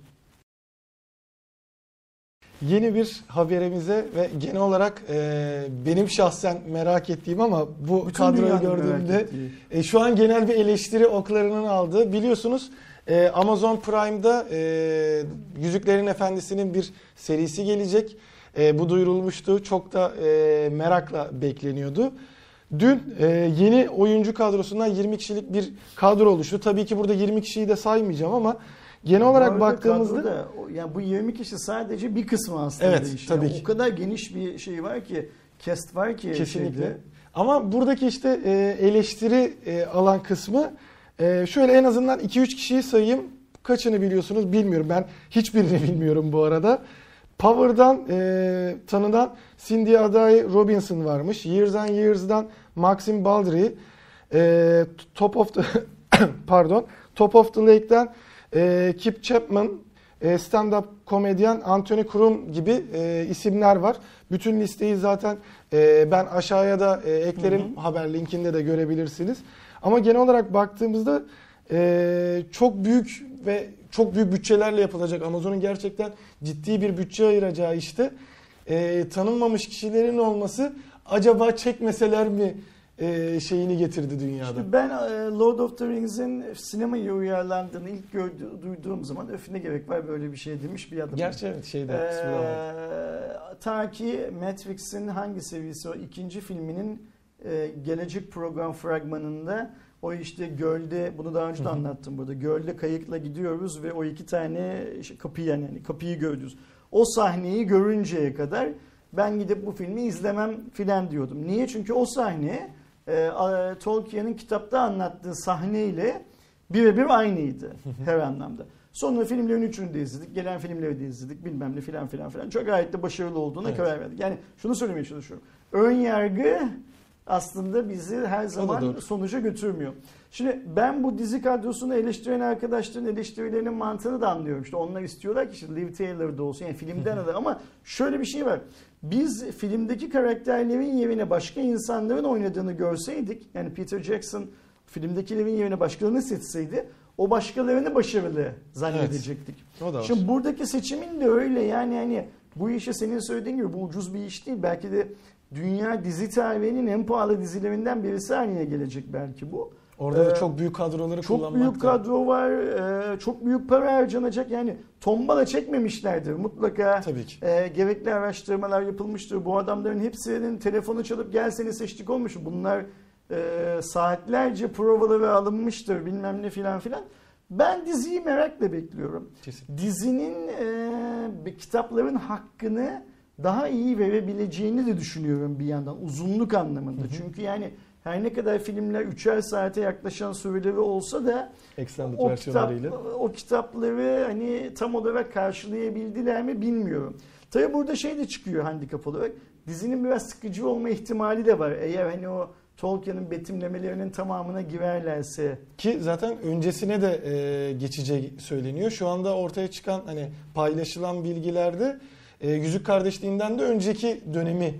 Speaker 4: Yeni bir haberimize ve genel olarak e, benim şahsen merak ettiğim ama bu
Speaker 1: Bütün
Speaker 4: kadroyu gördüğümde. E, şu an genel bir eleştiri oklarının aldığı. Biliyorsunuz e, Amazon Prime'da e, Yüzüklerin Efendisi'nin bir serisi gelecek. E, bu duyurulmuştu. Çok da e, merakla bekleniyordu. Dün e, yeni oyuncu kadrosundan 20 kişilik bir kadro oluştu. Tabii ki burada 20 kişiyi de saymayacağım ama genel
Speaker 1: Bu
Speaker 4: olarak baktığımızda
Speaker 1: o- yani bu 20 kişi sadece bir kısmı aslında
Speaker 4: Evet,
Speaker 1: iş.
Speaker 4: tabii
Speaker 1: Yani
Speaker 4: ki.
Speaker 1: O kadar geniş bir şey var ki, cast var ki
Speaker 4: Kesinlikle.
Speaker 1: şeyde.
Speaker 4: Ama buradaki işte e, eleştiri e, alan kısmı e, şöyle en azından 2-3 kişiyi sayayım. Kaçını biliyorsunuz bilmiyorum. Ben hiçbirini *laughs* bilmiyorum bu arada. Power'dan e, tanınan Cindy Adai Robinson varmış. Years and Years'dan Maxim Baldry. E, Top of the *coughs* pardon. Top of the Lake'den e, Kip Chapman, e, stand-up komedyen Anthony Krum gibi e, isimler var. Bütün listeyi zaten e, ben aşağıya da e, eklerim. Haber linkinde de görebilirsiniz. Ama genel olarak baktığımızda e, çok büyük ve çok büyük bütçelerle yapılacak. Amazon'un gerçekten ciddi bir bütçe ayıracağı işte e, tanınmamış kişilerin olması acaba çekmeseler mi e, şeyini getirdi dünyada.
Speaker 1: İşte ben e, Lord of the Rings'in sinemaya uyarlandığını ilk gördü, duyduğum zaman öf ne gerek var böyle bir şey demiş bir adam.
Speaker 4: Gerçi evet şeyde
Speaker 1: Ee, ta ki Matrix'in hangi seviyesi o ikinci filminin e, gelecek program fragmanında o işte gölde bunu daha önce de anlattım burada gölde kayıkla gidiyoruz ve o iki tane işte kapıyı yani, yani kapıyı gördünüz. O sahneyi görünceye kadar ben gidip bu filmi izlemem filan diyordum. Niye? Çünkü o sahne e, Tolkien'in kitapta anlattığı sahneyle birebir aynıydı her anlamda. Sonra filmlerin üçünü de izledik. Gelen filmleri de izledik. Bilmem ne filan filan filan. Çok gayet de başarılı olduğuna
Speaker 4: Evet.
Speaker 1: karar verdik. Yani şunu söylemeye çalışıyorum. Ön yargı aslında bizi her zaman sonuca götürmüyor. Şimdi ben bu dizi kadrosunu eleştiren arkadaşların eleştirilerinin mantığını da anlıyorum. İşte onlar istiyorlar ki işte Liv Taylor'da olsun yani filmden alır ama şöyle bir şey var. Biz filmdeki karakterlerin yerine başka insanların oynadığını görseydik yani Peter Jackson filmdekilerin yerine başkalarını seçseydi o başkalarını başarılı zannedecektik.
Speaker 4: O da var.
Speaker 1: Şimdi buradaki seçimin de öyle yani hani bu işe senin söylediğin gibi bu ucuz bir iş değil. Belki de dünya dizi tarihinin en pahalı dizilerinden birisi haline gelecek belki bu.
Speaker 4: Orada da
Speaker 1: Ee,
Speaker 4: çok büyük kadroları
Speaker 1: Çok
Speaker 4: kullanmak
Speaker 1: büyük
Speaker 4: da-
Speaker 1: kadro var, e, çok büyük para harcanacak. Yani tombala çekmemişlerdir mutlaka.
Speaker 4: Tabii ki.
Speaker 1: E, gerekli araştırmalar yapılmıştır. Bu adamların hepsinin telefonu çalıp gel seni seçtik olmuş. Bunlar e, saatlerce provaları alınmıştır bilmem ne filan filan. Ben diziyi merakla bekliyorum.
Speaker 4: Kesin.
Speaker 1: Dizinin e, kitapların hakkını daha iyi verebileceğini de düşünüyorum bir yandan uzunluk anlamında. Çünkü yani her ne kadar filmler üçer saate yaklaşan süreleri olsa da
Speaker 4: Extended
Speaker 1: o, kitap, o kitapları hani tam olarak karşılayabildiler mi bilmiyorum. Tabi burada şey de çıkıyor handikap olarak. Dizinin biraz sıkıcı olma ihtimali de var. Eğer hani o Tolkien'in betimlemelerinin tamamına girerlerse
Speaker 4: Ki zaten öncesine de e, geçeceği söyleniyor. Şu anda ortaya çıkan hani paylaşılan bilgilerde e, Yüzük Kardeşliğinden de önceki dönemi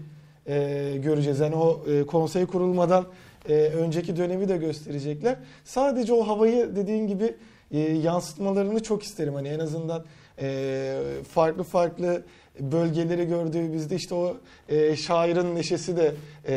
Speaker 4: e, göreceğiz. Yani o e, konsey kurulmadan e, önceki dönemi de gösterecekler. Sadece o havayı dediğin gibi e, yansıtmalarını çok isterim. Hani en azından e, farklı farklı bölgeleri gördüğümüzde işte o e, şairin neşesi de e,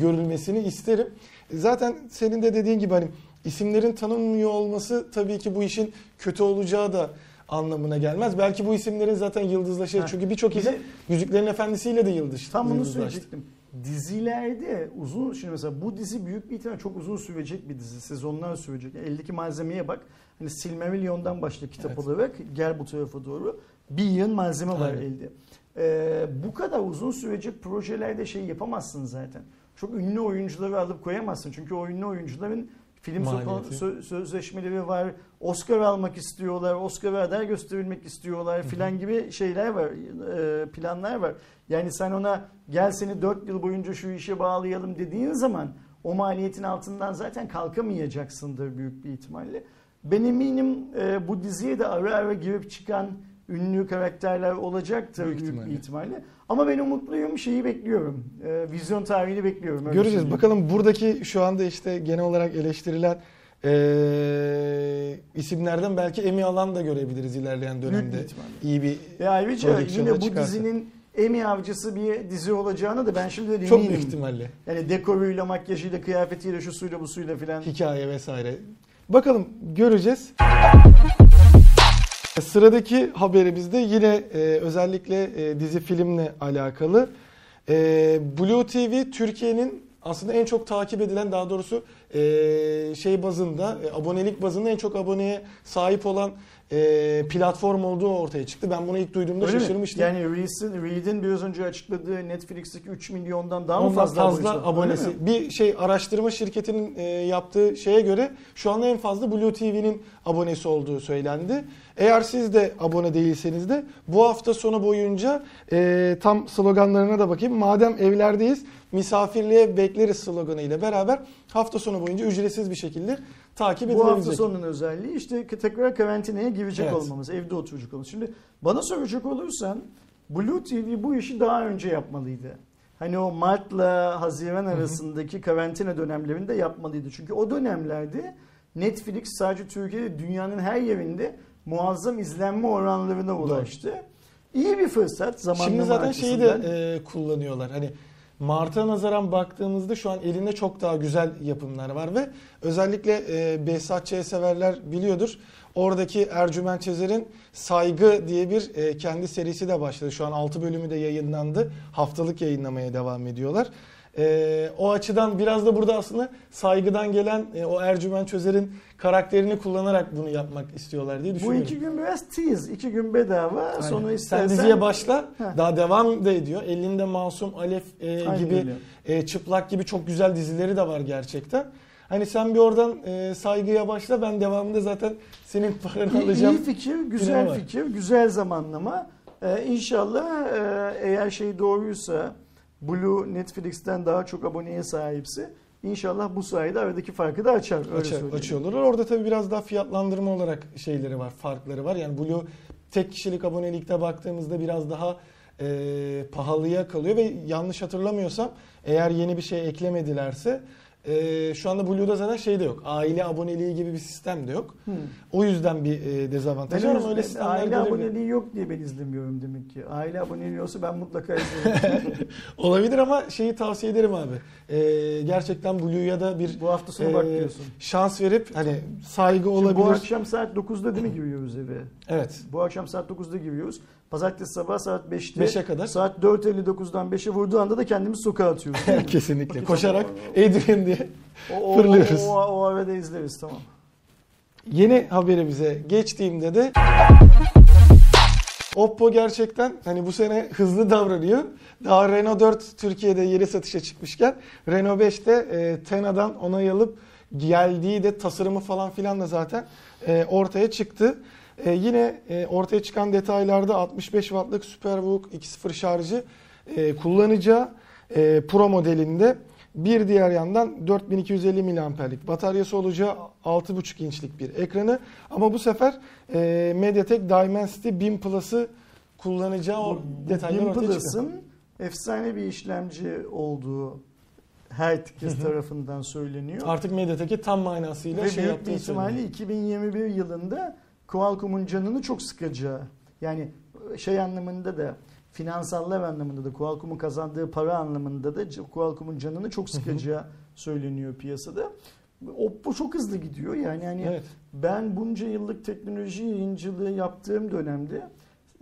Speaker 4: görülmesini isterim. Zaten senin de dediğin gibi hani isimlerin tanınmıyor olması tabii ki bu işin kötü olacağı da anlamına gelmez. Belki bu isimlerin zaten yıldızlaşır.
Speaker 1: Ha,
Speaker 4: Çünkü birçok
Speaker 1: bir
Speaker 4: isim Yüzüklerin Efendisi'yle de yıldız,
Speaker 1: Tam bunu söyleyecektim. Dizilerde uzun şimdi mesela bu dizi büyük bir ihtimal çok uzun sürecek bir dizi. Sezonlar sürecek. Yani eldeki malzemeye bak. Hani Silmarillion'dan başla kitap
Speaker 4: Evet.
Speaker 1: olarak gel bu tarafa doğru. Bir yığın malzeme var
Speaker 4: Aynen.
Speaker 1: elde. Ee, bu kadar uzun sürecek projelerde şey yapamazsın zaten. Çok ünlü oyuncuları alıp koyamazsın. Çünkü o ünlü oyuncuların film
Speaker 4: Maliyeti.
Speaker 1: sö- sözleşmeleri var. Oscar almak istiyorlar. Oscar aday gösterilmek istiyorlar filan gibi şeyler var. e, planlar var. Yani sen ona gel seni 4 yıl boyunca şu işe bağlayalım dediğin zaman o maliyetin altından zaten kalkamayacaksındır büyük bir ihtimalle. Ben eminim e, bu diziye de ara ara girip çıkan ünlü karakterler olacaktır
Speaker 4: Büyük
Speaker 1: büyük,
Speaker 4: ihtimalle.
Speaker 1: ihtimalle. Ama ben umutluyum şeyi bekliyorum. E, vizyon tarihini bekliyorum. öyle
Speaker 4: Göreceğiz.
Speaker 1: söyleyeyim.
Speaker 4: Bakalım buradaki şu anda işte genel olarak eleştirilen eee, isimlerden belki Emmy alan da görebiliriz ilerleyen dönemde. İyi bir
Speaker 1: Ve ayrıca yine bu
Speaker 4: çıkarsa.
Speaker 1: dizinin Emmy avcısı bir dizi olacağını da ben şimdi de
Speaker 4: çok
Speaker 1: eminim.
Speaker 4: büyük ihtimalle
Speaker 1: Yani dekoruyla, makyajıyla, kıyafetiyle, şu suyla, bu suyla filan.
Speaker 4: hikaye vesaire. Bakalım göreceğiz. Sıradaki haberimizde yine e, özellikle e, dizi filmle alakalı. E, Blue TV Türkiye'nin aslında en çok takip edilen daha doğrusu e, şey bazında e, abonelik bazında en çok aboneye sahip olan e, platform olduğu ortaya çıktı. Ben bunu ilk duyduğumda
Speaker 1: Öyle mi?
Speaker 4: şaşırmıştım.
Speaker 1: Yani Reed'in, Reed'in biraz önce açıkladığı Netflix'teki 3 milyondan daha mı
Speaker 4: Ondan
Speaker 1: fazla,
Speaker 4: fazla,
Speaker 1: abonesi
Speaker 4: abonesi.
Speaker 1: mi?
Speaker 4: Bir şey araştırma şirketinin e, yaptığı şeye göre şu anda en fazla Blue TV'nin abonesi olduğu söylendi. Eğer siz de abone değilseniz de bu hafta sonu boyunca e, tam sloganlarına da bakayım. Madem evlerdeyiz misafirliğe bekleriz sloganıyla beraber hafta sonu boyunca ücretsiz bir şekilde takip
Speaker 1: Bu hafta
Speaker 4: edilebilecek.
Speaker 1: sonunun özelliği işte tekrar karantinaya girecek
Speaker 4: Evet.
Speaker 1: olmamız, evde oturacak olmamız. Şimdi bana soracak olursan Blue TV bu işi daha önce yapmalıydı. Hani o Mart'la Haziran arasındaki karantina dönemlerinde yapmalıydı. Çünkü o dönemlerde Netflix sadece Türkiye'de dünyanın her yerinde muazzam izlenme oranlarına ulaştı. İyi bir fırsat zamanlama
Speaker 4: Şimdi zaten şeyi de
Speaker 1: açısından.
Speaker 4: e, kullanıyorlar. Hani Mart'a nazaran baktığımızda şu an elinde çok daha güzel yapımlar var ve özellikle e, Behzat Ç. severler biliyordur. Oradaki Ercüment Çezer'in Saygı diye bir e, kendi serisi de başladı. Şu an 6 bölümü de yayınlandı. Haftalık yayınlamaya devam ediyorlar. E, o açıdan biraz da burada aslında saygıdan gelen e, o Ercüment Çözer'in karakterini kullanarak bunu yapmak istiyorlar diye
Speaker 1: Bu
Speaker 4: düşünüyorum.
Speaker 1: iki gün biraz tease, iki gün bedava.
Speaker 4: Aynen.
Speaker 1: Sonra
Speaker 4: Sen
Speaker 1: istersen
Speaker 4: diziye başla.
Speaker 1: Heh.
Speaker 4: Daha devam da ediyor. Elinde Masum, Alef e,
Speaker 1: Aynen
Speaker 4: gibi
Speaker 1: öyle.
Speaker 4: e, çıplak gibi çok güzel dizileri de var gerçekten. Hani sen bir oradan e, saygıya başla ben devamında zaten senin paranı
Speaker 1: İyi,
Speaker 4: alacağım.
Speaker 1: iyi fikir, güzel fikir, güzel zamanlama. Ee, inşallah e, eğer şey doğruysa Blue Netflix'ten daha çok aboneye sahipse inşallah bu sayede aradaki farkı da açar. Öyle
Speaker 4: Açar,
Speaker 1: söyleyeyim.
Speaker 4: açıyorlar. Orada tabii biraz daha fiyatlandırma olarak şeyleri var, farkları var. Yani Blue tek kişilik abonelikte baktığımızda biraz daha e, pahalıya kalıyor ve yanlış hatırlamıyorsam eğer yeni bir şey eklemedilerse e, şu anda Blue'da zaten şey de yok. Aile aboneliği gibi bir sistem de yok.
Speaker 1: Hmm.
Speaker 4: O yüzden bir e, dezavantaj var ama öyle sistemler
Speaker 1: aile aboneliği yok diye ben izlemiyorum demek ki. Aile aboneliği olsa ben mutlaka izlerim. *laughs*
Speaker 4: Olabilir ama şeyi tavsiye ederim abi. E, gerçekten Blue'ya da bir
Speaker 1: bu hafta sonu
Speaker 4: e,
Speaker 1: bak diyorsun.
Speaker 4: şans verip hani saygı
Speaker 1: Şimdi
Speaker 4: olabilir.
Speaker 1: bu akşam saat 9'da değil mi giriyoruz eve?
Speaker 4: Evet.
Speaker 1: Bu akşam saat 9'da giriyoruz. Pazartesi sabah saat 5'te.
Speaker 4: 5'e kadar.
Speaker 1: Saat 4.59'dan 5'e vurduğu anda da kendimizi sokağa atıyoruz. *laughs*
Speaker 4: Kesinlikle. Koşarak
Speaker 1: o-
Speaker 4: Adrian diye.
Speaker 1: O, o,
Speaker 4: Fırlıyoruz.
Speaker 1: O, o, o arada izleriz tamam.
Speaker 4: Yeni haberimize geçtiğimde de Oppo gerçekten hani bu sene hızlı davranıyor. Daha Renault 4 Türkiye'de yeni satışa çıkmışken Renault 5'te e, Tena'dan onay alıp geldiği de tasarımı falan filan da zaten e, ortaya çıktı. E, yine e, ortaya çıkan detaylarda 65 wattlık Superbook 2.0 şarjı e, kullanacağı e, Pro modelinde Bir diğer yandan 4250 miliamperlik bataryası olacağı 6.5 inçlik bir ekranı ama bu sefer e, MediaTek Dimensity 1000 Plus'ı kullanacağı o detaylar
Speaker 1: Bin
Speaker 4: ortaya.
Speaker 1: Plus'ın efsane bir işlemci olduğu herkes tarafından söyleniyor.
Speaker 4: Artık MediaTek'i tam manasıyla
Speaker 1: Ve
Speaker 4: şey
Speaker 1: büyük bir
Speaker 4: yaptığı
Speaker 1: ihtimalle
Speaker 4: söyleniyor.
Speaker 1: 2021 yılında Qualcomm'un canını çok sıkacağı yani şey anlamında da finansallar anlamında da Qualcomm'un kazandığı para anlamında da Qualcomm'un canını çok sıkacağı söyleniyor piyasada. Oppo çok hızlı gidiyor yani hani
Speaker 4: Evet.
Speaker 1: ben bunca yıllık teknoloji yayıncılığı yaptığım dönemde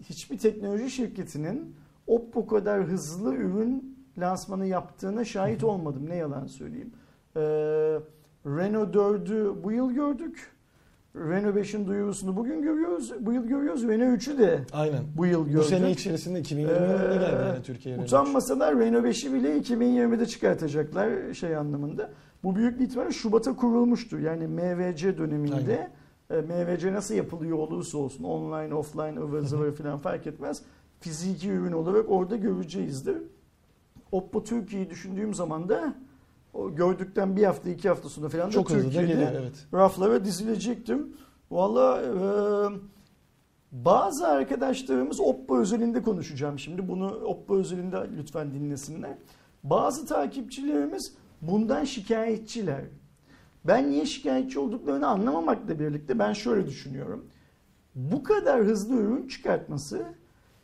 Speaker 1: hiçbir teknoloji şirketinin Oppo kadar hızlı ürün lansmanı yaptığına şahit olmadım. Ne yalan söyleyeyim. Ee, Renault 4'ü bu yıl gördük. Renault 5'in duyurusunu bugün görüyoruz. Bu yıl görüyoruz. Renault 3'ü de
Speaker 4: Aynen.
Speaker 1: bu yıl gördük.
Speaker 4: Bu sene içerisinde 2020 yılında geldi
Speaker 1: Ee,
Speaker 4: yani Türkiye'ye.
Speaker 1: Utanmasalar Renault 5'i bile 2020'de çıkartacaklar şey anlamında. Bu büyük bir ihtimalle Şubat'a kurulmuştu. Yani MVC döneminde e, MVC nasıl yapılıyor olursa olsun online, offline, ıvır zıvır falan fark etmez. Fiziki ürün olarak orada göreceğizdir. Oppo Türkiye'yi düşündüğüm zaman da o gördükten bir hafta iki hafta sonra falan
Speaker 4: Çok da
Speaker 1: Türkiye'de
Speaker 4: geliyor evet.
Speaker 1: raflara dizilecektim. Valla e, bazı arkadaşlarımız Oppo özelinde konuşacağım şimdi. Bunu Oppo özelinde lütfen dinlesinler. Bazı takipçilerimiz bundan şikayetçiler. Ben niye şikayetçi olduklarını anlamamakla birlikte ben şöyle düşünüyorum. Bu kadar hızlı ürün çıkartması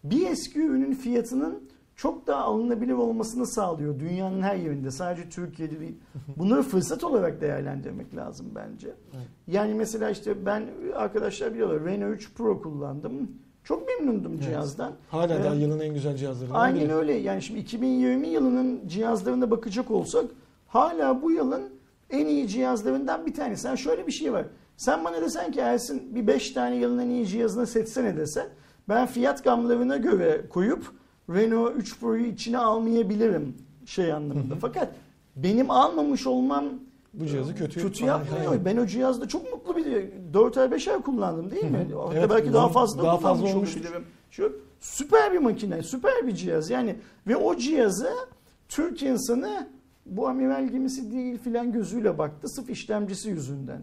Speaker 1: bir eski ürünün fiyatının çok daha alınabilir olmasını sağlıyor dünyanın her yerinde. Sadece Türkiye'de değil. Bunları fırsat olarak değerlendirmek lazım bence.
Speaker 4: Evet.
Speaker 1: Yani mesela işte ben arkadaşlar biliyorlar Renault 3 Pro kullandım. Çok memnundum
Speaker 4: Evet.
Speaker 1: cihazdan.
Speaker 4: Hala
Speaker 1: Ee,
Speaker 4: daha yılın en güzel cihazlarından
Speaker 1: Aynen
Speaker 4: biri.
Speaker 1: öyle. Yani şimdi 2020 yılının cihazlarına bakacak olsak hala bu yılın en iyi cihazlarından bir tanesi. Yani şöyle bir şey var. Sen bana desen ki Ersin bir 5 tane yılın en iyi cihazını seçsene desen ben fiyat gamlarına göre koyup Renault 3 Pro'yu içine almayabilirim şey anlamında. Fakat benim almamış olmam
Speaker 4: Bu cihazı kötü
Speaker 1: kötü
Speaker 4: falan-
Speaker 1: yapmıyor. Ben o cihazda çok mutlu bir 4 ay 5 ay kullandım değil mi? Hatta
Speaker 4: Evet,
Speaker 1: belki daha fazla
Speaker 4: daha fazla olmuştur.
Speaker 1: olabilirim. Şu süper bir makine, süper bir cihaz. Yani ve o cihazı Türk insanı bu amiral gemisi değil filan gözüyle baktı sırf işlemcisi yüzünden.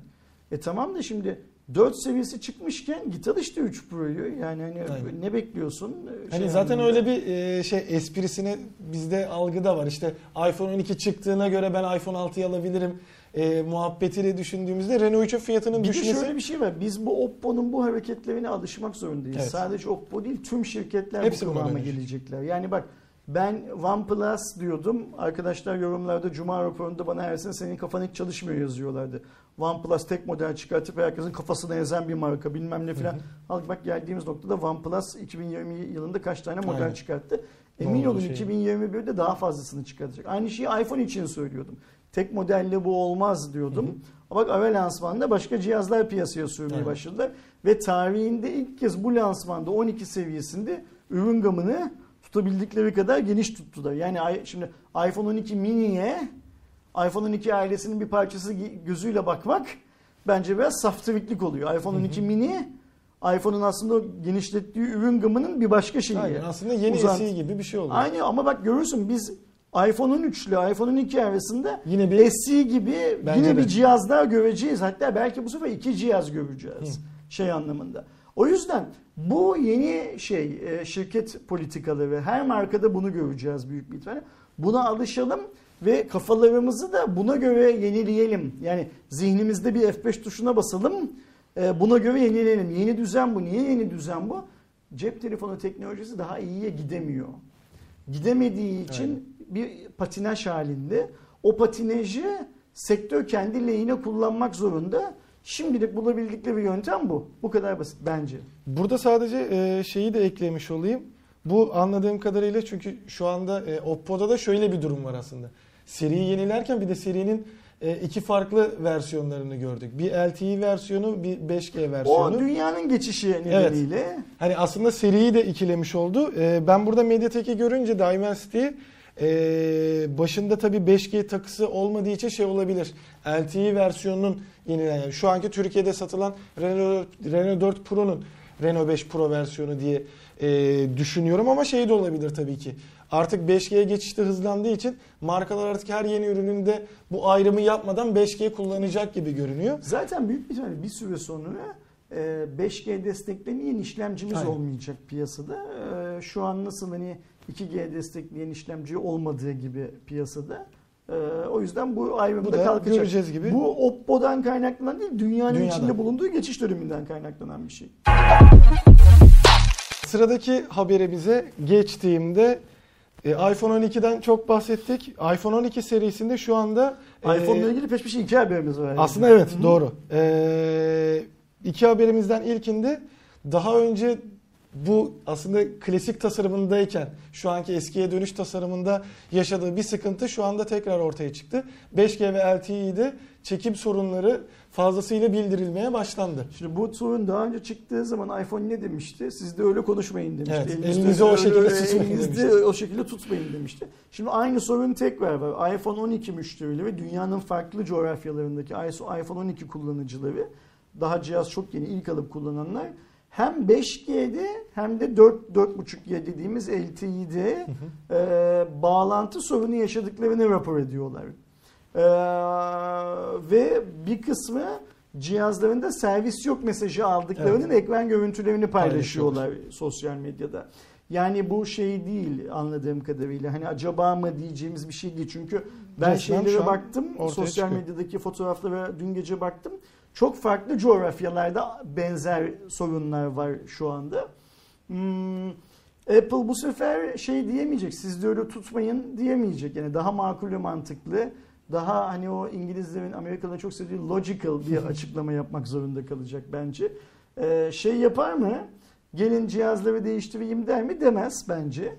Speaker 1: E tamam da şimdi 4 seviyesi çıkmışken git al işte 3 Pro'yu. Yani hani
Speaker 4: Aynen.
Speaker 1: ne bekliyorsun?
Speaker 4: Hani
Speaker 1: Şey
Speaker 4: zaten
Speaker 1: anlamında.
Speaker 4: öyle bir e, şey esprisine bizde algıda var. İşte iPhone 12 çıktığına göre ben iPhone 6'yı alabilirim e, muhabbetiyle düşündüğümüzde Renault 3'ün fiyatının
Speaker 1: Bir
Speaker 4: düşmesi
Speaker 1: şöyle bir şey var. Biz bu Oppo'nun bu hareketlerine alışmak zorundayız.
Speaker 4: Evet.
Speaker 1: Sadece Oppo değil tüm şirketler
Speaker 4: Hepsi
Speaker 1: bu kıvama gelecekler. Yani bak ben OnePlus diyordum. Arkadaşlar yorumlarda Cuma raporunda bana Ersin senin kafan hiç çalışmıyor yazıyorlardı. OnePlus tek model çıkartıp herkesin kafasına ezen bir marka bilmem ne filan. Al bak geldiğimiz noktada OnePlus 2020 yılında kaç tane model
Speaker 4: Aynen.
Speaker 1: çıkarttı. Emin olun
Speaker 4: şey.
Speaker 1: 2021'de daha fazlasını çıkartacak. Aynı şeyi iPhone için söylüyordum. Tek modelle bu olmaz diyordum. Ama bak ara lansmanda başka cihazlar piyasaya sürmeye
Speaker 4: Aynen.
Speaker 1: başladılar. Ve tarihinde ilk kez bu lansmanda 12 seviyesinde ürün gamını tutabildikleri kadar geniş tuttular. Yani şimdi iPhone 12 mini'ye iPhone 12 ailesinin bir parçası gözüyle bakmak bence biraz saftiriklik oluyor. iPhone 12 mini iPhone'un aslında genişlettiği ürün gamının bir başka şeyi.
Speaker 4: Aynen, aslında yeni
Speaker 1: Uzant-
Speaker 4: SE gibi bir şey oluyor.
Speaker 1: Aynı ama bak görürsün biz iPhone 13 ile iPhone 12 arasında
Speaker 4: Yine bir
Speaker 1: SE gibi yine
Speaker 4: de.
Speaker 1: bir cihaz daha göreceğiz. Hatta belki bu sefer iki cihaz göreceğiz. Şey anlamında. O yüzden bu yeni şey e, şirket politikaları her markada bunu göreceğiz büyük bir ihtimalle. Buna alışalım ve kafalarımızı da buna göre yenileyelim. Yani zihnimizde bir F5 tuşuna basalım. e, Buna göre yenileyelim. Yeni düzen bu. Niye yeni düzen bu? Cep telefonu teknolojisi daha iyiye gidemiyor gidemediği için bir patinaj halinde. O patinajı sektör kendi lehine kullanmak zorunda. Şimdilik bulabildikleri yöntem bu. Bu kadar basit bence.
Speaker 4: Burada sadece e, şeyi de eklemiş olayım. Bu anladığım kadarıyla çünkü şu anda e, Oppo'da da şöyle bir durum var aslında. Seriyi yenilerken bir de serinin e, iki farklı versiyonlarını gördük. Bir LTE versiyonu, bir 5G
Speaker 1: O
Speaker 4: versiyonu.
Speaker 1: dünyanın geçişi nedeniyle
Speaker 4: Hani aslında seriyi de ikilemiş oldu. E, ben burada Mediatek'i görünce Dimensity e, başında tabii 5G takısı olmadığı için şey olabilir. LTE versiyonunun yenilen yani şu anki Türkiye'de satılan Renault, Renault 4 Pro'nun Renault 5 Pro versiyonu diye e, düşünüyorum ama şey de olabilir tabii ki. Artık 5G'ye geçişte hızlandığı için markalar artık her yeni ürününde bu ayrımı yapmadan 5G kullanacak gibi görünüyor.
Speaker 1: Zaten büyük bir ihtimalle bir süre sonra e, 5G desteklemeyen işlemcimiz
Speaker 4: Aynen.
Speaker 1: olmayacak piyasada. E, Şu an nasıl hani 2G destekleyen işlemci olmadığı gibi piyasada. E, O yüzden bu
Speaker 4: da
Speaker 1: kalkacak.
Speaker 4: göreceğiz gibi.
Speaker 1: Bu Oppo'dan kaynaklanan değil, dünyanın
Speaker 4: Dünyadan.
Speaker 1: içinde bulunduğu geçiş döneminden kaynaklanan bir şey.
Speaker 4: Sıradaki haberimize geçtiğimde e, iPhone 12'den çok bahsettik. iPhone 12 serisinde şu anda e,
Speaker 1: iPhone'la ilgili peş peşe iki haberimiz var.
Speaker 4: Aslında evet
Speaker 1: Hı.
Speaker 4: doğru. Ee, iki haberimizden ilkinde daha önce bu aslında klasik tasarımındayken şu anki eskiye dönüş tasarımında yaşadığı bir sıkıntı şu anda tekrar ortaya çıktı. 5G ve LTE'de çekim sorunları fazlasıyla bildirilmeye başlandı.
Speaker 1: Şimdi bu sorun daha önce çıktığı zaman iPhone ne demişti? Siz de öyle konuşmayın demişti.
Speaker 4: Evet,
Speaker 1: Elinizde
Speaker 4: elinizi o şekilde
Speaker 1: öyle-
Speaker 4: tutmayın
Speaker 1: elinizde
Speaker 4: demişti.
Speaker 1: o şekilde tutmayın demişti. Şimdi aynı sorun tekrar var. iPhone 12 müşterileri dünyanın farklı coğrafyalarındaki iPhone 12 kullanıcıları daha cihaz çok yeni ilk alıp kullananlar hem 5G'de hem de 4 4.5G dediğimiz LTE'de e, bağlantı sorunu yaşadıklarını rapor ediyorlar. Ee, ve bir kısmı cihazlarında servis yok mesajı aldıklarının ekran görüntülerini paylaşıyorlar sosyal medyada. Yani bu şey değil anladığım kadarıyla. Hani acaba mı diyeceğimiz bir şey değil. Çünkü ben
Speaker 4: Resmen
Speaker 1: şeylere baktım. Sosyal
Speaker 4: çıkıyor.
Speaker 1: medyadaki fotoğraflara dün gece baktım. Çok farklı coğrafyalarda benzer sorunlar var şu anda. Hmm, Apple bu sefer şey diyemeyecek. Siz de öyle tutmayın diyemeyecek. Yani daha makul ve mantıklı. Daha hani o İngilizlerin Amerikalıların çok sevdiği logical bir *laughs* açıklama yapmak zorunda kalacak bence. Ee, şey yapar mı? Gelin cihazları değiştireyim der mi? Demez bence.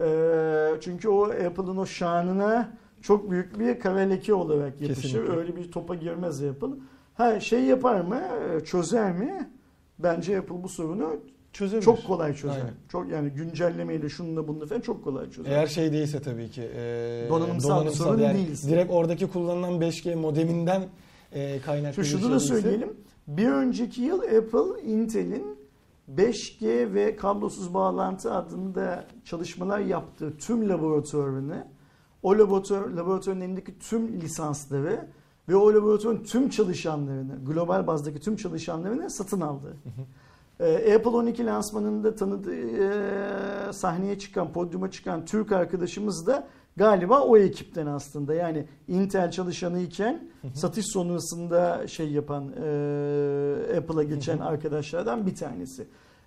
Speaker 1: Ee, çünkü o Apple'ın o şanına çok büyük bir kara leke olarak yapışır.
Speaker 4: Kesinlikle.
Speaker 1: Öyle bir topa girmez Apple. Ha şey yapar mı? Çözer mi? Bence Apple bu sorunu
Speaker 4: Çözebilir.
Speaker 1: çok kolay çözer.
Speaker 4: Aynen.
Speaker 1: Çok yani güncellemeyle şununla bununla falan çok kolay çözer.
Speaker 4: Eğer şey değilse tabii ki. E,
Speaker 1: Donanımsal bir sorun
Speaker 4: yani
Speaker 1: değilse.
Speaker 4: Direkt oradaki kullanılan 5G modeminden e, kaynaklı
Speaker 1: Şu şunu
Speaker 4: şey
Speaker 1: da
Speaker 4: değilse.
Speaker 1: söyleyelim. Bir önceki yıl Apple Intel'in 5G ve kablosuz bağlantı adında çalışmalar yaptığı tüm laboratuvarını, o laboratuvar, laboratuvarın elindeki tüm lisansları ve o laboratuvarın tüm çalışanlarını, global bazdaki tüm çalışanlarını satın aldı. Ee, Apple 12 lansmanında tanıdığı e, sahneye çıkan, podyuma çıkan Türk arkadaşımız da galiba o ekipten aslında. Yani Intel çalışanı iken satış sonrasında şey yapan e, Apple'a geçen arkadaşlardan bir tanesi.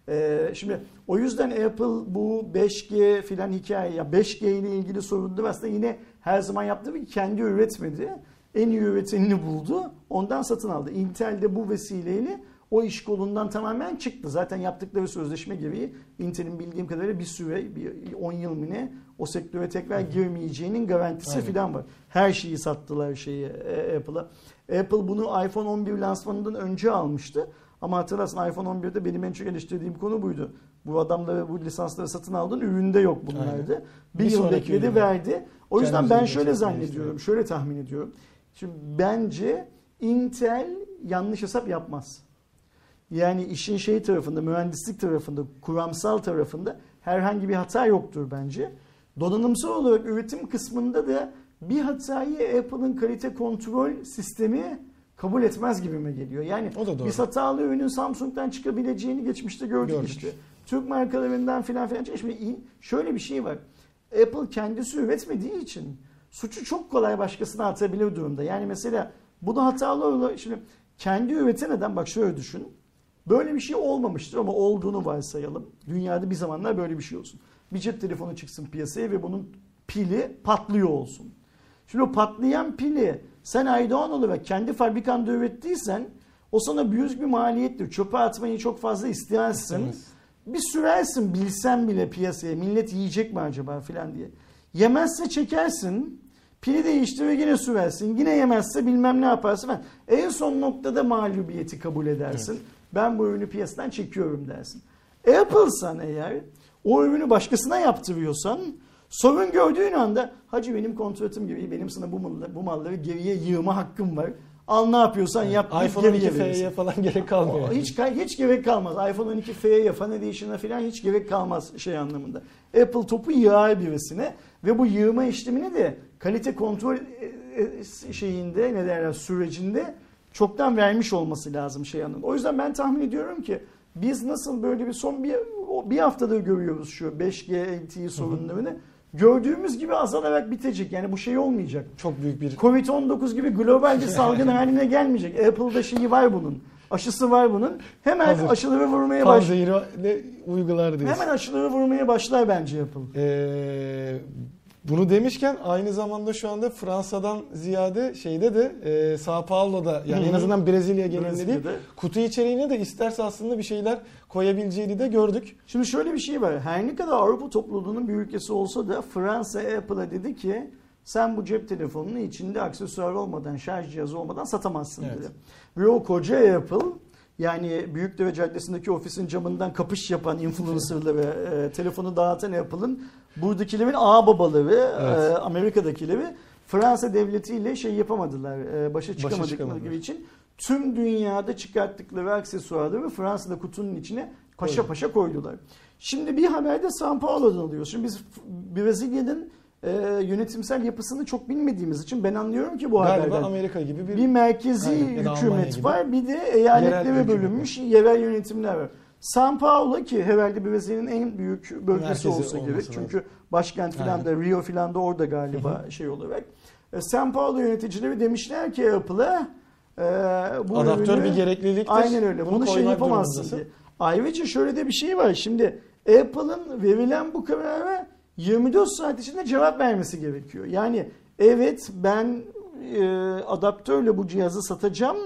Speaker 1: E, şimdi o yüzden Apple bu 5G filan hikaye ya 5G ile ilgili sorunlar aslında yine her zaman yaptığı gibi kendi üretmedi. En iyi üretenini buldu. Ondan satın aldı. Intel de bu vesileyle o iş kolundan tamamen çıktı. Zaten yaptıkları sözleşme gereği Intel'in bildiğim kadarıyla bir süre, bir 10 yıl mı ne o sektöre tekrar girmeyeceğinin garantisi falan var. Her şeyi sattılar şeyi e, Apple'a. Apple bunu iPhone 11 lansmanından önce almıştı. Ama hatırlarsın iPhone 11'de benim en çok eleştirdiğim konu buydu. Bu adamları bu lisansları satın aldın üründe yok bunlardı.
Speaker 4: Aynen.
Speaker 1: Bir,
Speaker 4: Bir
Speaker 1: yıl bekledi verdi. O yüzden ben şöyle zannediyorum, şöyle tahmin ediyorum. Şimdi bence Intel yanlış hesap yapmaz. Yani işin şey tarafında, mühendislik tarafında, kuramsal tarafında herhangi bir hata yoktur bence. Donanımsal olarak üretim kısmında da bir hatayı Apple'ın kalite kontrol sistemi kabul etmez gibime geliyor. Yani
Speaker 4: O da doğru.
Speaker 1: biz hatalı ürünün Samsung'dan çıkabileceğini geçmişte gördük,
Speaker 4: Gördük.
Speaker 1: işte. Türk markalarından filan filan. Şimdi in- şöyle bir şey var. Apple kendisi üretmediği için suçu çok kolay başkasına atabilir durumda. Yani mesela bunu hatalı olarak şimdi kendi üreten adam bak şöyle düşün. Böyle bir şey olmamıştır ama olduğunu varsayalım. Dünyada bir zamanlar böyle bir şey olsun. Bir cep telefonu çıksın piyasaya ve bunun pili patlıyor olsun. Şimdi o patlayan pili sen Aydoğan olarak kendi fabrikanda ürettiysen o sana büyük bir maliyettir. Çöpe atmayı çok fazla istersin.
Speaker 4: Evet.
Speaker 1: Bir sürersin bilsen bile piyasaya millet yiyecek mi acaba filan diye. Yemezse çekersin. Pili değiştir ve yine sürersin. Yine yemezse bilmem ne yaparsın. falan. En son noktada mağlubiyeti kabul edersin. Ben bu ürünü piyasadan çekiyorum dersin. Apple'san eğer o ürünü başkasına yaptırıyorsan sorun gördüğün anda hacı benim kontratım gibi benim sana bu malları, bu malları geriye yığma hakkım var. Al ne yapıyorsan yap. deyip
Speaker 4: iPhone
Speaker 1: geriye
Speaker 4: 12
Speaker 1: verirsin.
Speaker 4: F'ye falan gerek kalmıyor.
Speaker 1: Hiç hiç gerek kalmaz. iPhone 12 F'ye, Fan Edition'a falan hiç gerek kalmaz şey anlamında. Apple topu yığar birisine ve bu yığma işlemini de kalite kontrol e, e, şeyinde ne derler sürecinde çoktan vermiş olması lazım şey anlamında. O yüzden ben tahmin ediyorum ki biz nasıl böyle bir son bir, bir haftadır görüyoruz şu 5G LTE sorunlarını. Gördüğümüz gibi azalarak bitecek. Yani bu şey olmayacak.
Speaker 4: Çok büyük bir
Speaker 1: Covid-19 gibi global bir salgın *laughs* haline gelmeyecek. Apple'da şeyi var bunun. Aşısı var bunun. Hemen
Speaker 4: Hazır.
Speaker 1: aşıları vurmaya baş.
Speaker 4: panzehirle uygular diyorsun.
Speaker 1: Hemen aşıları vurmaya başlar bence Apple.
Speaker 4: Ee, bunu demişken aynı zamanda şu anda Fransa'dan ziyade şeyde de e, Sao Paulo'da yani
Speaker 1: Hı hı.
Speaker 4: en azından Brezilya genelinde değil kutu içeriğine de isterse aslında bir şeyler koyabileceğini de gördük.
Speaker 1: Şimdi şöyle bir şey var. Her ne kadar Avrupa topluluğunun bir ülkesi olsa da Fransa Apple'a dedi ki sen bu cep telefonunu içinde aksesuar olmadan, şarj cihazı olmadan satamazsın
Speaker 4: Evet.
Speaker 1: dedi. Ve o koca Apple yani Büyükdere Caddesi'ndeki ofisin camından kapış yapan influencerları, e, telefonu dağıtan Apple'ın buradakilerin ağ babaları,
Speaker 4: Evet.
Speaker 1: e, Amerika'dakileri Fransa devletiyle şey yapamadılar, e, başa çıkamadıkları için tüm dünyada çıkarttıkları aksesuarları Fransa'da kutunun içine paşa
Speaker 4: Koydu.
Speaker 1: paşa koydular. Şimdi bir haberde São Paulo'dan alıyoruz. Şimdi biz Brezilya'nın e, yönetimsel yapısını çok bilmediğimiz için ben anlıyorum ki bu
Speaker 4: Galiba
Speaker 1: haberden.
Speaker 4: Amerika gibi bir,
Speaker 1: Bir merkezi
Speaker 4: Aynen,
Speaker 1: hükümet var bir de eyaletlere bölünmüş yerel yönetimler var. São Paulo ki herhalde Brezilya'nın en büyük bölgesi
Speaker 4: Merkezi
Speaker 1: olsa gerek.
Speaker 4: lazım.
Speaker 1: Çünkü başkent filan da Rio filan da orada galiba şey olarak. E, São Paulo yöneticileri demişler ki Apple'a e, bu
Speaker 4: adaptör
Speaker 1: ürünü-
Speaker 4: bir gerekliliktir.
Speaker 1: Aynen öyle. Bunu, şey
Speaker 4: koymak
Speaker 1: yapamazsın diye. Ayrıca şöyle de bir şey var. Şimdi Apple'ın verilen bu karara 24 saat içinde cevap vermesi gerekiyor. Yani evet ben e, adaptörle bu cihazı satacağım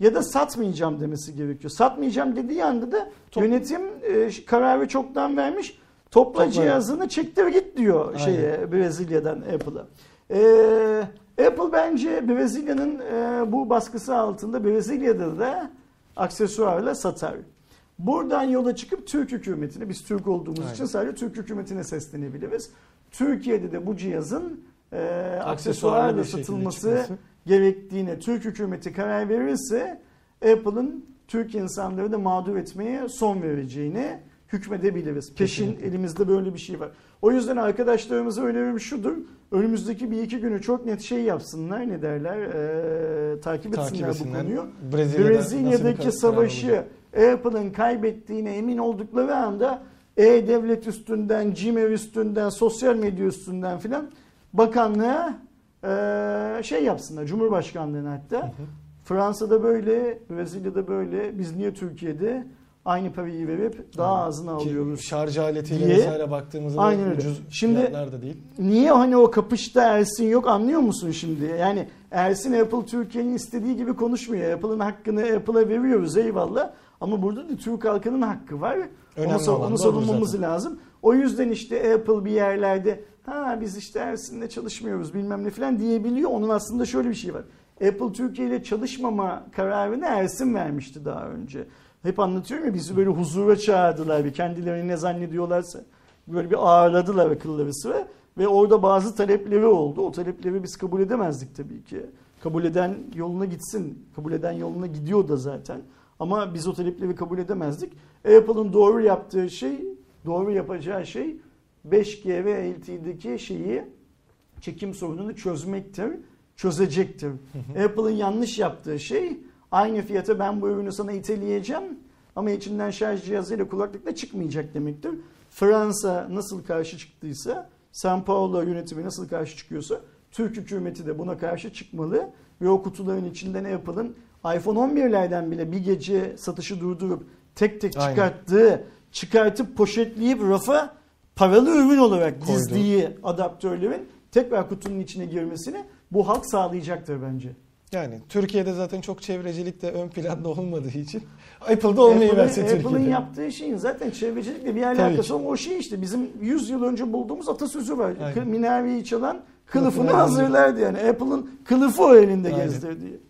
Speaker 1: ya da satmayacağım demesi gerekiyor. Satmayacağım dediği anda da
Speaker 4: Top-
Speaker 1: yönetim e, kararı çoktan vermiş. Topla
Speaker 4: Topla.
Speaker 1: cihazını çektir git diyor
Speaker 4: Aynen.
Speaker 1: şeye Brezilya'dan Apple'a. Ee, Apple bence Brezilya'nın e, bu baskısı altında Brezilya'da da aksesuarla satar. Buradan yola çıkıp Türk hükümetine, biz Türk olduğumuz
Speaker 4: Aynen.
Speaker 1: için sadece Türk hükümetine seslenebiliriz. Türkiye'de de bu cihazın e, aksesuarla satılması. Gerektiğine Türk hükümeti karar verirse Apple'ın Türk insanları da mağdur etmeye son vereceğini hükmedebiliriz. Peşin
Speaker 4: Kesinlikle.
Speaker 1: elimizde böyle bir şey var. O yüzden arkadaşlarımıza önerim şudur. Önümüzdeki bir iki günü çok net şey yapsınlar ne derler e, takip etsinler,
Speaker 4: Takip etsinler.
Speaker 1: bu konuyu.
Speaker 4: Brezilya'da
Speaker 1: Brezilya'daki savaşı Apple'ın kaybettiğine emin oldukları anda e-devlet üstünden, Gmail üstünden, sosyal medya üstünden filan bakanlığa e, şey yapsınlar. Cumhurbaşkanlığına hatta. Fransa'da böyle, Brezilya'da böyle. Biz niye Türkiye'de aynı parayı verip daha
Speaker 4: Aynen.
Speaker 1: azını alıyoruz?
Speaker 4: şarj aletiyle
Speaker 1: diye.
Speaker 4: vesaire baktığımızda
Speaker 1: Aynen öyle.
Speaker 4: ucuz
Speaker 1: Şimdi-
Speaker 4: da değil.
Speaker 1: Niye hani o kapışta Ersin yok anlıyor musun şimdi? Yani Ersin Apple Türkiye'nin istediği gibi konuşmuyor. Apple'ın hakkını Apple'a veriyoruz eyvallah. Ama burada da Türk halkının hakkı var.
Speaker 4: Önemli
Speaker 1: onu, onu savunmamız lazım. O yüzden işte Apple bir yerlerde ha biz işte Ersin'le çalışmıyoruz bilmem ne falan diyebiliyor. Onun aslında şöyle bir şey var. Apple Türkiye ile çalışmama kararını Ersin vermişti daha önce. Hep anlatıyorum ya bizi böyle huzura çağırdılar bir kendilerini ne zannediyorlarsa. Böyle bir ağırladılar akılları sıra. Ve orada bazı talepleri oldu. O talepleri biz kabul edemezdik tabii ki. Kabul eden yoluna gitsin. Kabul eden yoluna gidiyor da zaten. Ama biz o talepleri kabul edemezdik. Apple'ın doğru yaptığı şey, doğru yapacağı şey 5G ve LTE'deki şeyi çekim sorununu çözmektir, çözecektir. Apple'ın yanlış yaptığı şey aynı fiyata ben bu ürünü sana iteleyeceğim ama içinden şarj cihazıyla kulaklıkla çıkmayacak demektir. Fransa nasıl karşı çıktıysa, São Paulo yönetimi nasıl karşı çıkıyorsa Türk hükümeti de buna karşı çıkmalı ve o kutuların içinden Apple'ın iPhone 11'lerden bile bir gece satışı durdurup tek tek
Speaker 4: Aynen.
Speaker 1: çıkarttığı, çıkartıp poşetleyip rafa paralı ürün olarak
Speaker 4: Koydu.
Speaker 1: dizdiği adaptörlerin tekrar kutunun içine girmesini bu halk sağlayacaktır bence.
Speaker 4: Yani Türkiye'de zaten çok çevrecilik de ön planda olmadığı için *laughs* Apple'da olmayı verse
Speaker 1: Apple'ın, Apple'ın
Speaker 4: Türkiye'de.
Speaker 1: yaptığı şeyin zaten çevrecilikle bir alakası yok. O şey işte bizim 100 yıl önce bulduğumuz atasözü var.
Speaker 4: Aynen.
Speaker 1: Minareyi çalan kılıfını
Speaker 4: Kılıfını
Speaker 1: hazırlardı yani. Apple'ın kılıfı o elinde
Speaker 4: Aynen.
Speaker 1: gezdirdiği.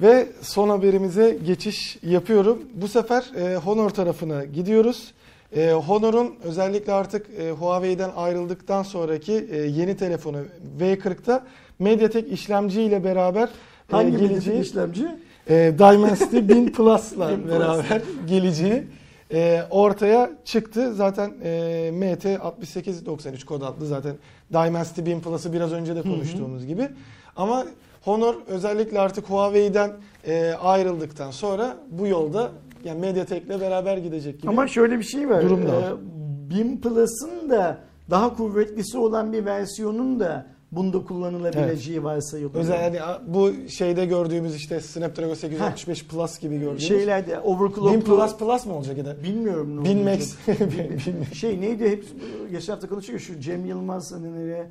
Speaker 4: Ve son haberimize geçiş yapıyorum. Bu sefer e, Honor tarafına gidiyoruz. E, Honor'un özellikle artık e, Huawei'den ayrıldıktan sonraki e, yeni telefonu V40'ta MediaTek işlemci ile beraber e,
Speaker 1: Hangi geleceği
Speaker 4: geleceği
Speaker 1: işlemci?
Speaker 4: e, Dimensity 1000 Plus'la
Speaker 1: 1000 Plus.
Speaker 4: beraber geleceği e, ortaya çıktı. Zaten e, MT6893 kod adlı zaten Dimensity 1000 Plus'ı biraz önce de konuştuğumuz gibi. Ama Honor özellikle artık Huawei'den e, ayrıldıktan sonra bu yolda yani MediaTek'le beraber gidecek gibi.
Speaker 1: Ama şöyle bir şey var.
Speaker 4: Durum da var.
Speaker 1: Ee, BIM Plus'ın da daha kuvvetlisi olan bir versiyonun da bunda kullanılabileceği varsayılıyor.
Speaker 4: Özel yani bu şeyde gördüğümüz işte Snapdragon 865 Plus gibi gördüğümüz.
Speaker 1: şeylerde
Speaker 4: 1000
Speaker 1: overclocklu
Speaker 4: Plus Plus mı olacak ya da?
Speaker 1: bilmiyorum ne
Speaker 4: 1000
Speaker 1: olacak.
Speaker 4: Max. *laughs* Bin-
Speaker 1: Şey neydi hep geçen hafta konuşuyor şu Cem Yılmaz hani nereye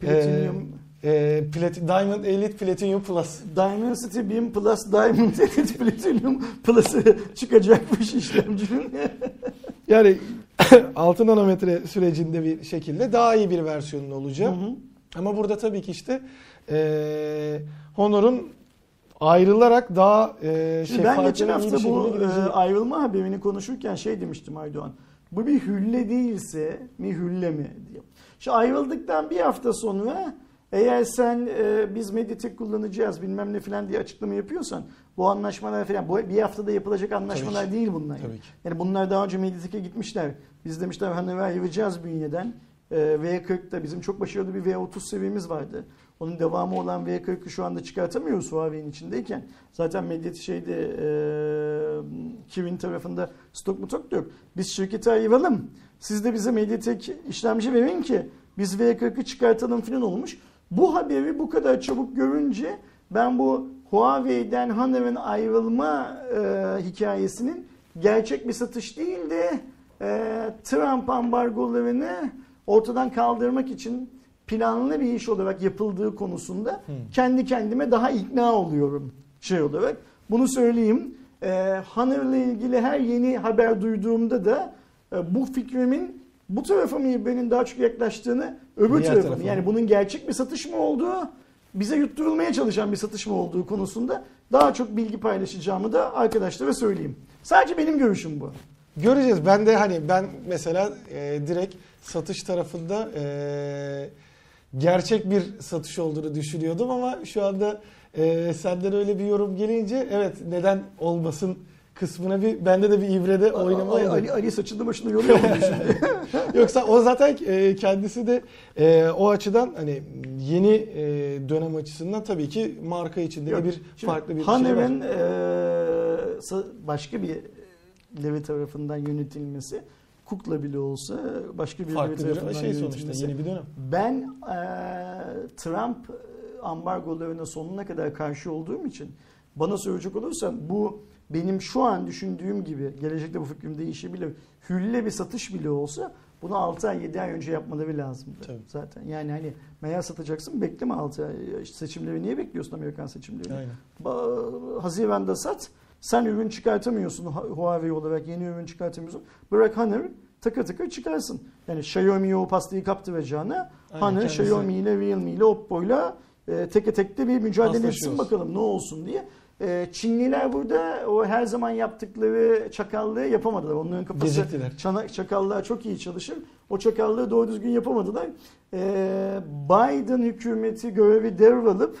Speaker 1: Platinum
Speaker 4: E, Plati- Diamond Elite Platinum Plus.
Speaker 1: Dimensity 1000 Plus Diamond *laughs* Elite Platinum Plus'ı çıkacakmış işlemcinin. *laughs*
Speaker 4: Yani *coughs* 6 nanometre sürecinde bir şekilde daha iyi bir versiyonun olacak.
Speaker 1: Hı hı.
Speaker 4: Ama burada tabii ki işte e, Honor'un ayrılarak daha e,
Speaker 1: Şimdi ben geçen hafta bu e, ayrılma haberini konuşurken şey demiştim Aydoğan. Bu bir hülle değilse mi hülle mi diye. Şu ayrıldıktan bir hafta sonra eğer sen e, biz Mediatek kullanacağız bilmem ne falan diye açıklama yapıyorsan bu anlaşmalar falan bu bir haftada yapılacak anlaşmalar
Speaker 4: Tabii
Speaker 1: değil bunlar.
Speaker 4: Tabii ki.
Speaker 1: Yani bunlar daha önce Mediatek'e gitmişler. Biz demişler hani ayıracağız bünyeden. E, V40'da bizim çok başarılı bir V30 seviyemiz vardı. Onun devamı olan V40'ı şu anda çıkartamıyoruz Huawei'nin içindeyken. Zaten Mediatek şeyde e, Kirin tarafında stok mutok yok. Biz şirketi ayıralım. Siz de bize Mediatek işlemci verin ki biz V40'ı çıkartalım falan olmuş. Bu haberi bu kadar çabuk görünce ben bu Huawei'den Honor'ın ayrılma e, hikayesinin gerçek bir satış değil de e, Trump ambargolarını ortadan kaldırmak için planlı bir iş olarak yapıldığı konusunda kendi kendime daha ikna oluyorum şey olarak. Bunu söyleyeyim. E, Honor'la ilgili her yeni haber duyduğumda da e, bu fikrimin bu tarafa mı benim daha çok yaklaştığını öbür
Speaker 4: Diğer
Speaker 1: tarafa
Speaker 4: tarafa?
Speaker 1: Yani bunun gerçek bir satış mı olduğu bize yutturulmaya çalışan bir satış mı olduğu konusunda daha çok bilgi paylaşacağımı da arkadaşlara söyleyeyim. Sadece benim görüşüm bu.
Speaker 4: Göreceğiz. Ben de hani ben mesela e, direkt satış tarafında e, gerçek bir satış olduğunu düşünüyordum ama şu anda e, senden öyle bir yorum gelince evet neden olmasın kısmına bir bende de bir ivrede oynama
Speaker 1: Ali. Ali, saçını başını yoruyor mu şimdi? *laughs* *laughs*
Speaker 4: Yoksa o zaten e, kendisi de e, o açıdan hani yeni e, dönem açısından tabii ki marka içinde
Speaker 1: Yok.
Speaker 4: de bir
Speaker 1: Şimdi
Speaker 4: farklı bir şey
Speaker 1: Honor'ın
Speaker 4: var.
Speaker 1: eee, sa- başka bir Levi tarafından yönetilmesi Cook'la bile olsa başka bir Levi tarafından
Speaker 4: şey sonuçta yeni bir dönem.
Speaker 1: Ben eee, Trump ambargolarına sonuna kadar karşı olduğum için bana söyleyecek olursan bu benim şu an düşündüğüm gibi gelecekte bu fikrim değişebilir. Hülle bir satış bile olsa bunu 6 ay 7 ay önce yapmaları lazımdı
Speaker 4: Tabii.
Speaker 1: zaten. Yani hani meğer satacaksın bekleme 6 ay. Seçimleri niye bekliyorsun Amerikan seçimlerini?
Speaker 4: Aynen.
Speaker 1: Ba- Haziran'da sat. Sen ürün çıkartamıyorsun Huawei olarak yeni ürün çıkartamıyorsun. Bırak Honor takır takır çıkarsın. Yani Xiaomi'ye o pastayı kaptıracağına Honor Xiaomi ile Realme ile Oppo ile e, teke tekte bir mücadele etsin bakalım ne olsun diye. E, Çinliler burada o her zaman yaptıkları çakallığı yapamadılar. Onların kafası
Speaker 4: Geciktiler.
Speaker 1: çana, çakallığa çok iyi çalışır. O çakallığı doğru düzgün yapamadılar. E, Biden hükümeti görevi devralıp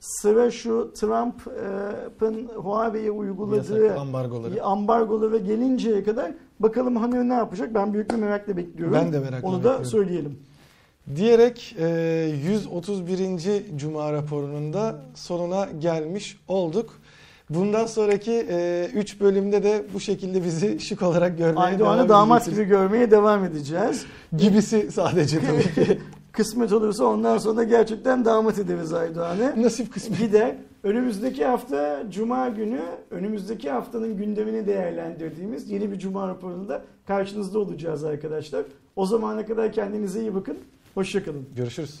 Speaker 1: sıra şu Trump'ın Huawei'ye uyguladığı
Speaker 4: Yasak ambargoları.
Speaker 1: ambargolara gelinceye kadar bakalım hani ne yapacak? Ben büyük bir merakla bekliyorum.
Speaker 4: Ben de merakla
Speaker 1: Onu da
Speaker 4: bekliyorum.
Speaker 1: söyleyelim.
Speaker 4: Diyerek e, 131. Cuma raporunun da sonuna gelmiş olduk. Bundan sonraki 3 bölümde de bu şekilde bizi *laughs* şık olarak görmeye
Speaker 1: Aydoğan'ı
Speaker 4: devam
Speaker 1: damat
Speaker 4: edeceksiniz.
Speaker 1: gibi görmeye devam edeceğiz.
Speaker 4: Gibisi sadece tabii ki. *laughs*
Speaker 1: Kısmet olursa ondan sonra gerçekten damat ederiz Aydoğan'ı.
Speaker 4: Nasip kısmet.
Speaker 1: Gider. Önümüzdeki hafta Cuma günü önümüzdeki haftanın gündemini değerlendirdiğimiz yeni bir Cuma raporunda karşınızda olacağız arkadaşlar. O zamana kadar kendinize iyi bakın. Hoşçakalın.
Speaker 4: Görüşürüz.